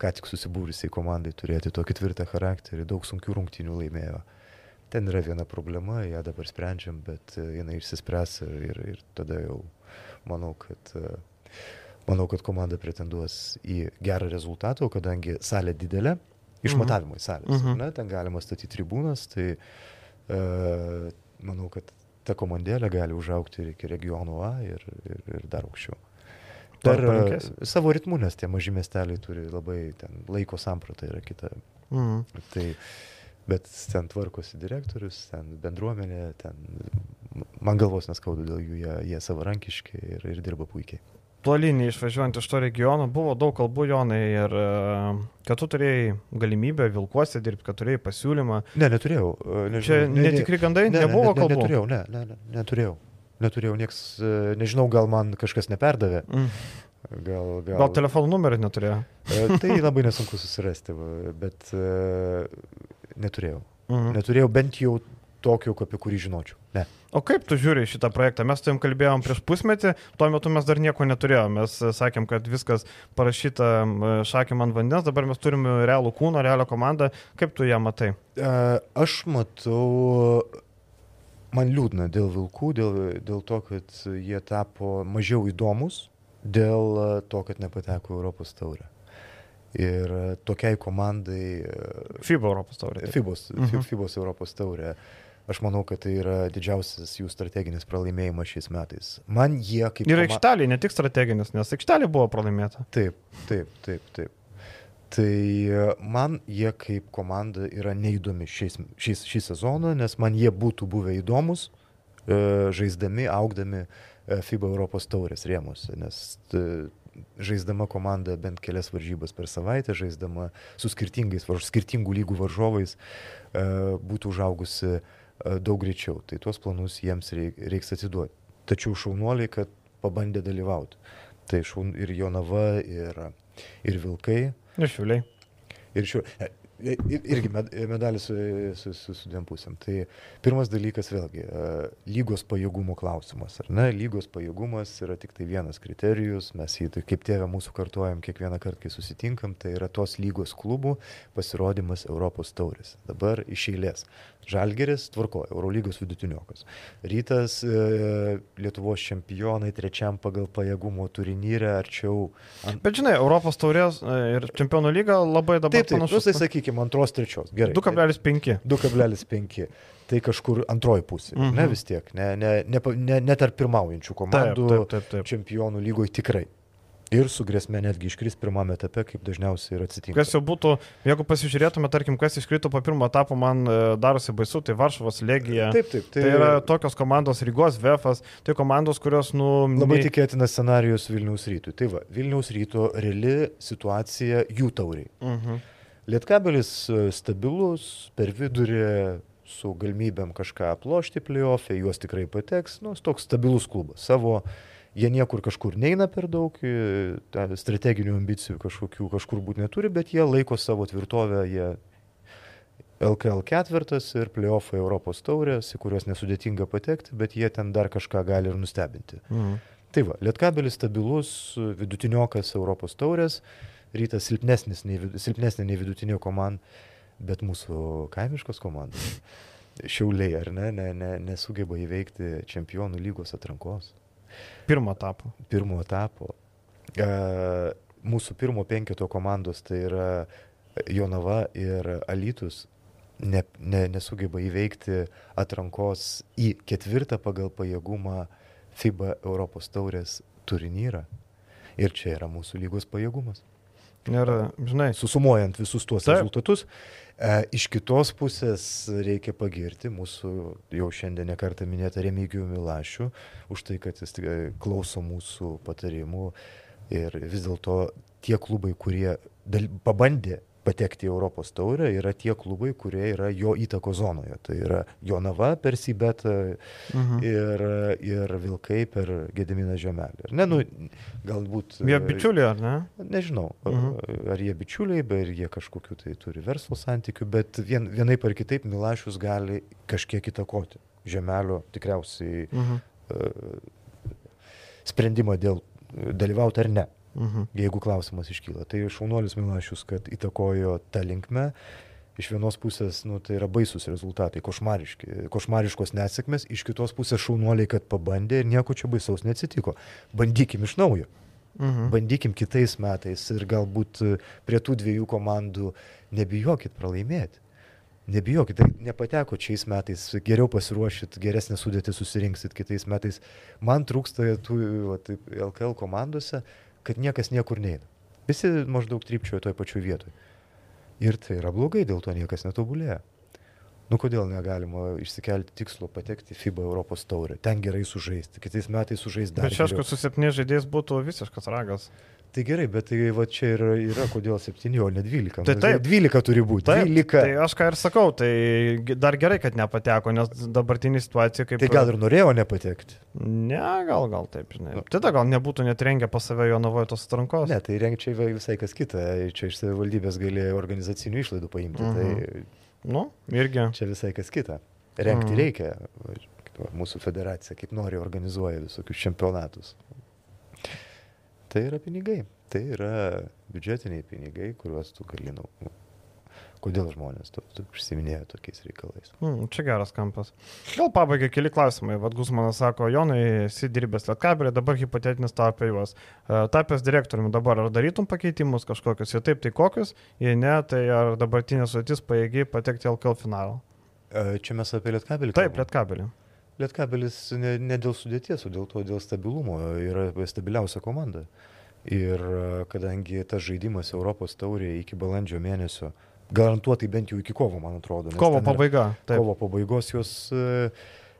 ką tik susibūrusiai komandai turėti tokį tvirtą charakterį, daug sunkių rungtynių laimėjo. Ten yra viena problema, ją dabar sprendžiam, bet e, jinai išsispręs ir, ir, ir tada jau manau, kad e, Manau, kad komanda pretenduos į gerą rezultatą, o kadangi salė didelė, išmatavimai salės, Mhm. mhm. ne, ten galima statyti tribūnas, tai e, manau, kad ta komandėlė gali užaukti ir iki regionų A ir, ir, ir dar aukščiau. Dar e, savo ritmu, nes tie maži miesteliai turi labai ten laiko samprata yra kita. Mhm. Tai, bet ten tvarkosi direktorius, ten bendruomenė, ten man galvos neskauda dėl jų, jie, jie savarankiški ir, ir dirba puikiai. Toliniai išvažiuojant iš to regiono buvo daug kalbų, Jonai, ir e, kad tu turėjai galimybę Vilkuose dirbti, kad turėjai pasiūlymą. Ne, neturėjau. e, nežinau, Čia ne- ne- netikri gandai, ne, ne, nebuvo ne, ne, kalbų. Neturėjau, ne, ne, ne, neturėjau. Neturėjau, nieks, e, nežinau, gal man kažkas neperdavė, Mm. gal... Gal, Gal telefonų numerį neturėjo. Tai labai nesunku susirasti, bet neturėjau. Mhm. Neturėjau bent jau tokio, apie kurį žinočiau. Ne. O kaip tu žiūri šitą projektą? Mes tam kalbėjom prieš pusmetį, tuo metu mes dar nieko neturėjome. Mes e, sakėm, kad viskas parašyta e, šakėm ant vandens, dabar mes turime realų kūną, realią komandą. Kaip tu ją matai? E, aš matau, man liūdna dėl vilkų, dėl, dėl to, kad jie tapo mažiau įdomus, dėl to, kad nepateko Europos taurę. Ir tokiai komandai. FIBA Europos taurė. FIBOS, mhm. FIBOS Europos taurė. Aš manau, kad tai yra didžiausias jų strateginis pralaimėjimas šiais metais. Man jie kaip... Ir aikštelė, ne tik strateginis, nes aikštelė buvo pralaimėta. Taip, taip, taip, taip. Tai man jie kaip komanda yra neįdomi šiais, šiais, šį sezoną, nes man jie būtų buvę įdomus, e, žaisdami, augdami e, FIBA Europos taurės rėmuose, nes e, žaisdama komanda bent kelias varžybas per savaitę, žaisdama su skirtingais, skirtingų lygų varžovais, būtų užaugusi uh, E, daug greičiau. Tai tuos planus jiems reiks atiduoti. Tačiau šaunuoliai, kad pabandė dalyvauti. Tai šaun ir Jonava, ir, ir Vilkai. Ir Šiuliai. Ir šiuo, irgi med, medalis su, su, su, su dviem pusėm. Tai pirmas dalykas vėlgi, lygos pajėgumo klausimas. Ar ne? Lygos pajėgumas yra tik tai vienas kriterijus, mes jį tai kaip tėvė mūsų kartuojam kiekvieną kartą, kai susitinkam, tai yra tos lygos klubų pasirodymas Europos taurės. Dabar iš eilės. Žalgeris tvarko, Eurolygos vidutiniokas. Rytas e, Lietuvos čempionai trečiam pagal pajėgumo turnyre arčiau. Ant... Bet žinai, Europos taurės e, ir čempionų lyga labai dabar taip, taip, panašus. Tai sakykime, sakykime, antros, trečios. Gerai. 2,5. 2,5. Tai kažkur antroji pusė. -hmm. Ne vis tiek. Ne, ne, ne, ne, ne tarp pirmaujančių komandų taip, taip, taip, taip. čempionų lygoje tikrai. Ir su grėsme netgi iškris pirmame etape, kaip dažniausiai ir atsitinka. Kas jau būtų, jeigu pasižiūrėtume, tarkim, kas iškrito po pirmo etapo, man e, darosi baisu, tai Varšuvos legija. Taip, taip. Tai, tai yra tokios komandos Rygos Vefas, tai komandos, kurios, nu... Labai nei... tikėtinas scenarius Vilniaus rytui. Tai va, Vilniaus ryto reali situacija jų tauriai. Uh mhm. -huh. Lietkabelis e, stabilus, per vidurį su galimybėm kažką aplošti playoff'e, juos tikrai pateks, nu, toks stabilus klubas. Savo, jie niekur kažkur neina per daug, e, strateginių ambicijų kažkokių kažkur būti neturi, bet jie laiko savo tvirtovę, jie LKL ketvirtas ir playoff'ai Europos taurės, į kuriuos nesudėtinga patekti, bet jie ten dar kažką gali ir nustebinti. Mhm. Tai va, Lietkabelis stabilus, vidutiniokas Europos taurės, rytas silpnesnis nei, silpnesnė nei vidutinio komanda, bet mūsų kaimiškos komandos, šiauliai ar ne, ne, ne, nesugeba įveikti čempionų lygos atrankos. Pirmo etapo. Pirmo etapo. E, mūsų pirmo penketo komandos tai yra Jonava ir Alytus ne, ne, nesugeba įveikti atrankos į ketvirtą pagal pajėgumą FIBA Europos taurės turnyrą. Ir čia yra mūsų lygos pajėgumas. Ir, žinai, susumuojant visus tuos Taip. rezultatus, e, iš kitos pusės reikia pagirti mūsų jau šiandien nekartą minėtą Remigijų Milašių už tai, kad jis klauso mūsų patarimų ir vis dėlto tie klubai, kurie dal, pabandė patekti į Europos taurę yra tie klubai, kurie yra jo įtako zonoje. Tai yra Jonava per Sibetą uh mhm. ir, ir Vilkai per Gediminą Žemelį. Ne, nu, galbūt. Jie bičiuliai, ar ne? Nežinau, uh mhm. ar jie bičiuliai, bet jie kažkokiu tai turi verslo santykių, bet vien, vienaip ar kitaip Milašius gali kažkiek įtakoti. Žemelio tikriausiai -huh. uh, sprendimą dėl dalyvauti ar ne. Mhm. Jeigu klausimas iškyla. Tai šaunuolis Milašius, kad įtakojo tą linkmę. Iš vienos pusės, nu, tai yra baisus rezultatai, košmariškos nesėkmės, iš kitos pusės šaunuoliai, kad pabandė ir nieko čia baisaus neatsitiko. Bandykim iš naujo. Mhm. Bandykim kitais metais ir galbūt prie tų dviejų komandų nebijokit pralaimėti. Nebijokit, tai nepateko šiais metais, geriau pasiruošit, geresnę sudėtį susirinksit kitais metais. Man trūksta tų va, taip, LKL komandose kad niekas niekur neina. Visi maždaug trypčiojo toj pačioj vietoj. Ir tai yra blogai, dėl to niekas netobulėja. Nu kodėl negalima išsikelti tikslo patekti FIBA Europos taurę, ten gerai sužaisti, kitais metais sužaisti dar. Bet aišku, su septyniais žaidėjais būtų visiškas ragas. Tai gerai, bet tai va čia yra, yra kodėl 7, o ne 12. Tai taip, 12 turi būti. Taip, 12. Tai aš ką ir sakau, tai dar gerai, kad nepateko, nes dabartinė situacija kaip... Tai gal ir norėjo nepatekti? Ne, gal, gal taip, žinai. Nu. Tada gal nebūtų net rengę pas save jo navojo tos atrankos. Ne, tai rengčiai visai kas kita. Čia iš savivaldybės galėjo organizacinių išlaidų paimti. Mhm. Tai... Nu, irgi. Čia visai kas kita. Renkti Mm. reikia. Mūsų federacija kaip nori organizuoja visokius čempionatus. Tai yra pinigai. Tai yra biudžetiniai pinigai, kuriuos tu gali, nu, nu, kodėl žmonės tu, tu užsiminėjo tokiais reikalais. Hmm, čia geras kampas. Gal pabaigai keli klausimai. Vad Gusmanas sako, Jonai, esi dirbęs Lietkabelė, dabar hipotetinis tavo apie juos. Tapęs direktoriumi dabar, ar darytum pakeitimus kažkokius? Jei taip, tai kokius? Jei ne, tai ar dabartinė sudėtis paėgi patekti LKL finalą? E, Čia mes apie Lietkabelį. Taip. Lietkabelį. Lietkabelis ne, ne dėl sudėties, o dėl to dėl stabilumo yra stabiliausia komanda. Ir e, kadangi tas žaidimas Europos taurėje iki balandžio mėnesio, garantuotai bent jau iki kovo, man atrodo. Kovo pabaiga. Taip. Kovo pabaigos juos, e,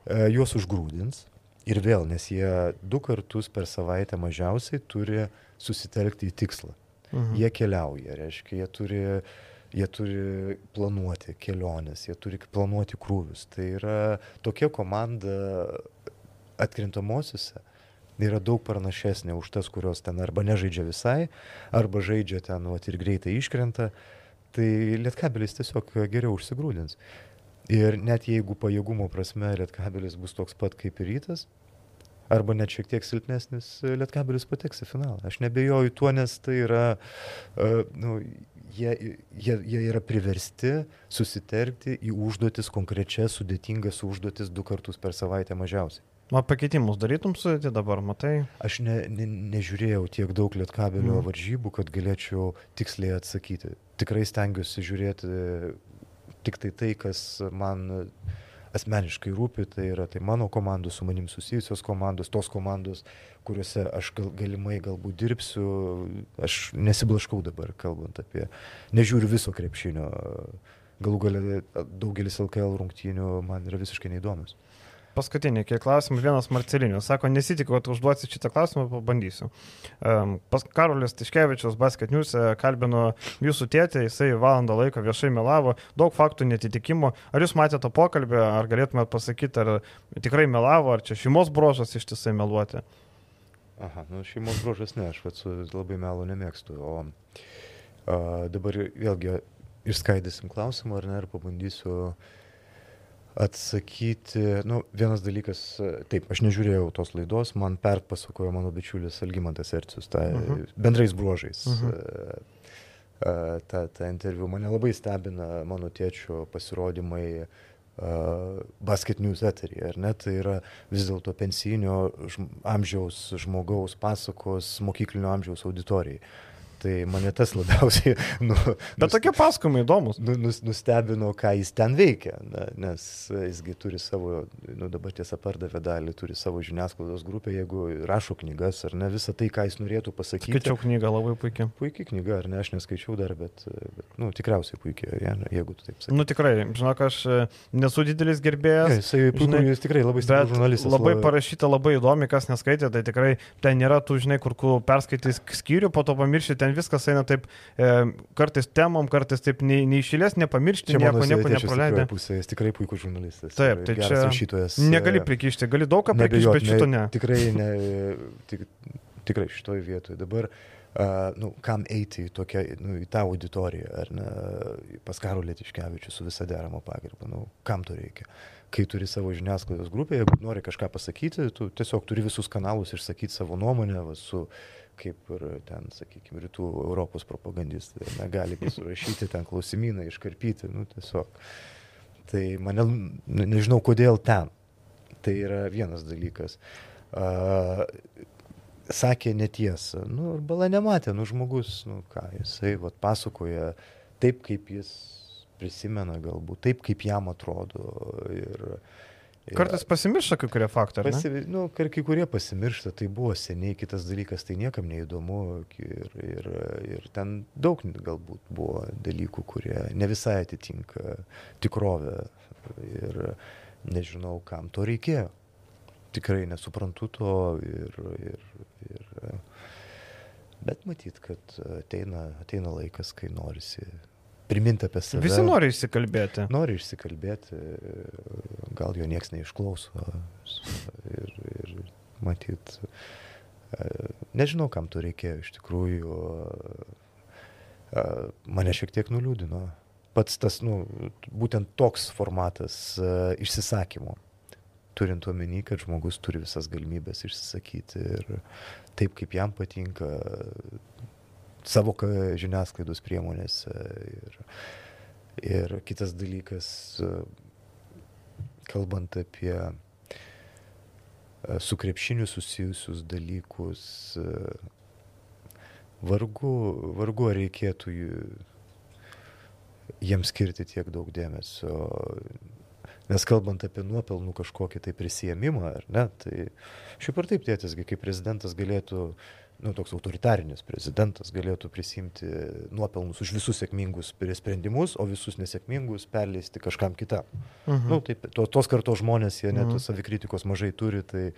e, juos užgrūdins. Ir vėl, nes jie du kartus per savaitę mažiausiai turi susitelkti į tikslą. Mhm. Jie keliauja, reiškia, jie turi, jie turi planuoti keliones, jie turi planuoti krūvius. Tai yra tokia komanda atkrintamosiose yra daug pranašesnė už tas, kurios ten arba nežaidžia visai, arba žaidžia ten vat, ir greitai iškrenta. Tai lietkabelis tiesiog geriau užsigrūdins. Ir net jeigu pajėgumo prasme lietkabelis bus toks pat kaip ir rytas, arba net šiek tiek silpnesnis, lietkabelis pateks į finalą. Aš nebejoju tuo, nes tai yra, uh, nu, jie, jie, jie yra priversti susitelkti į užduotis, konkrečias, sudėtingas užduotis du kartus per savaitę mažiausiai. O pakeitimus darytum sudėti dabar, matai? Aš ne, ne, nežiūrėjau tiek daug lietkabelio mm. varžybų, kad galėčiau tiksliai atsakyti. Tikrai stengiuosi žiūrėti tik tai tai, kas man asmeniškai rūpi, tai yra tai mano komandos, su manim susijusios komandos, tos komandos, kuriuose aš gal, galimai galbūt dirbsiu, aš nesiblaškau dabar, kalbant apie, nežiūriu viso krepšinio, galų galę daugelis LKL rungtynių man yra visiškai neįdomus. Paskutinį, kiek klausimų, vienas Marcelinius. Sako, nesitikiu, kad užduosi šitą klausimą, pabandysiu. Um, pas Karolis Tiškevičius, Basket News, e, kalbino jūsų tėtį, jisai valandą laiko viešai melavo, daug faktų netitikimų. Ar jūs matėte tą pokalbį, ar galėtumėt pasakyti, ar tikrai melavo, ar čia šeimos brožas ištisai meluoti? Aha, nu šeimos bruožas ne, aš vat su labai melo nemėgstu. O a, dabar vėlgi išskaidysim klausimą, ar ne, ir pabandysiu atsakyti. Nu, vienas dalykas, taip, aš nežiūrėjau tos laidos, man perpasakojo mano bičiulis Algymantas Ercius, tai Mhm. bendrais bruožais. Mhm. a, a, Ta, ta interviu mane labai stebina mano tėčio pasirodymai uh, basket news eteryje, ar ne? Tai yra vis dėlto pensinio žm amžiaus žmogaus pasakos mokyklinio amžiaus auditorijai. Tai mane tas labiausiai nu, Bet tokie pasakojimai įdomus. nu, nus, nustebino, ką jis ten veikia, na, nes jisgi turi savo, nu, dabar tiesa pardavė dalį, turi savo žiniasklaidos grupę, jeigu rašo knygas ar ne, visą tai, ką jis norėtų pasakyti. Skaičiau knygą labai puikiai. Puikiai knyga, ar ne, aš neskaičiau dar, bet, bet nu, tikriausiai puikiai, ja, jeigu tu taip sakai. Nu tikrai, žinok, aš e, nesu didelis gerbėjas. Ja, jisai puikus, žinai, jis tikrai labai stiprus žurnalistas. labai la- parašyta, labai įdomi, kas neskaitė, tai tikrai ten nėra tų, žinai, kur ku perskaitys skyrių, po to pamiršti, ten viskas eina taip, e, kartais temom, kartais taip nei, neišėlės, nepamiršti, Čia nieko, nieko nepraleidę. pusė, jis tikrai puikus žurnalistas. Taip, tai čia rašytojas. Negali e, prikišti, gali daug ką prikišti, bet šito ne. Tikrai, ne, tik, tikrai šitoje vietoje. Dabar, uh, nu, kam eiti į, tokią, nu, į tą auditoriją, ar ne, pas Karolį Tiškevičių su visa derama pagarba, nu, kam to reikia. Kai turi savo žiniasklaidos grupę, jeigu nori kažką pasakyti, tu tiesiog turi visus kanalus išsakyti savo nuomonę, va, su kaip ir ten, sakykime, rytų Europos propagandistai, negali surašyti ten klausimyną, iškarpyti, nu, tiesiog. Tai mane, ne- nežinau, kodėl ten. Tai yra vienas dalykas. Uh, sakė netiesą. Nu, ir bala nematė, nu, žmogus, nu, ką, jisai vat, pasakoja taip, kaip jis prisimena galbūt, taip, kaip jam atrodo. Ir, ir Kartais pasimiršta kai kurie ne? Pasi, nu, kai kai kurie pasimiršta, tai buvo seniai, kitas dalykas, tai niekam neįdomu ir, ir, ir ten daug galbūt buvo dalykų, kurie ne visai atitinka tikrovę ir nežinau, kam to reikėjo. Tikrai nesuprantu to ir, ir, ir bet matyt, kad ateina, ateina laikas, kai norisi priminti apie save. Visi nori įsikalbėti. Nori išsikalbėti, gal jo nieks neišklauso. Ir, ir matyt, nežinau, kam to reikėjo iš tikrųjų. Mane šiek tiek nuliūdino pats tas, nu, būtent toks formatas išsisakymo, turint omeny, kad žmogus turi visas galimybės išsisakyti ir taip, kaip jam patinka savo žiniasklaidos priemonėse. Ir, ir kitas dalykas, kalbant apie su krepšiniu susijusius dalykus, vargu, vargu ar reikėtų jiems skirti tiek daug dėmesio. Nes kalbant apie nuopelnų kažkokį tai prisėmimą, ar ne, tai šiaip ar taip tėtisgi, kaip prezidentas galėtų, nu, toks autoritarinis prezidentas galėtų prisimti nuopelnus už visus sėkmingus sprendimus, o visus nesėkmingus perleisti kažkam kitam. Mhm. Nu, taip, to, tos kartos žmonės, jie net mhm. savikritikos mažai turi, tai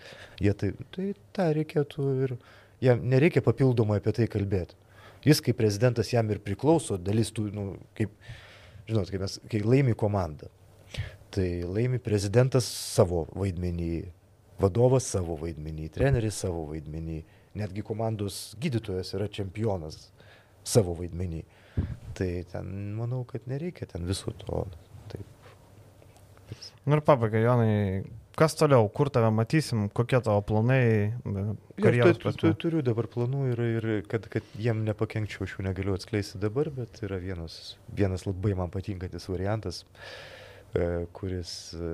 jie tai, tai tą reikėtų ir jam nereikia papildomai apie tai kalbėti. Jis kaip prezidentas jam ir priklauso, dalis tų, nu, kaip, žinot, kai, mes, kai laimi komanda, tai laimi prezidentas savo vaidmenį, vadovas savo vaidmenį, treneris savo vaidmenį, netgi komandos gydytojas yra čempionas savo vaidmenį. Tai ten, manau, kad nereikia ten viso to. Taip. Nu ir pabaigai, Jonai, Kas toliau, kur tave matysim, kokie tavo planai? Ja, tu, tu, turiu dabar planų ir, ir kad, kad jiem nepakenkčiau, aš jų negaliu atskleisti dabar, bet yra vienas, vienas labai man patinkantis variantas, e, kuris e,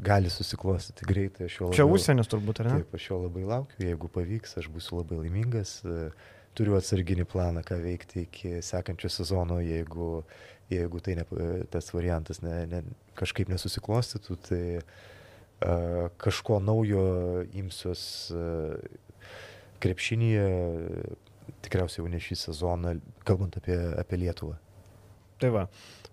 gali susiklostyti greitai. Labai, Čia užsienis turbūt, ar ne? Taip, aš jo labai laukiu, jeigu pavyks, aš būsiu labai laimingas. E, turiu atsarginį planą, ką veikti iki sekančio sezono, jeigu, jeigu tai ne, tas variantas ne, ne, kažkaip nesusiklostytų. Tai, kažko naujo imsiuos krepšinėje, tikriausiai jau ne šį sezoną, kalbant apie, apie Lietuvą. Tai va.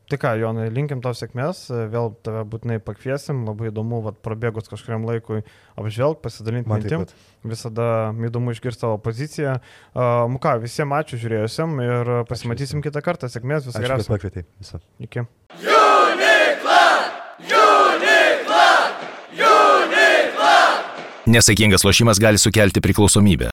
Tai ką, Jonai, linkim tau sėkmės, vėl tave būtinai pakviesim, labai įdomu, vat, prabėgus kažkuriam laikui apžvelg, pasidalinti mintim, visada įdomu išgirsti tavo poziciją. Uh, ką, visiems ačiū žiūrėjusim ir pasimatysim kitą kartą, sėkmės, visą geriausią. Ačiū, kad pakvietei. Visą. Iki. Nesaikingas lošimas gali sukelti priklausomybę.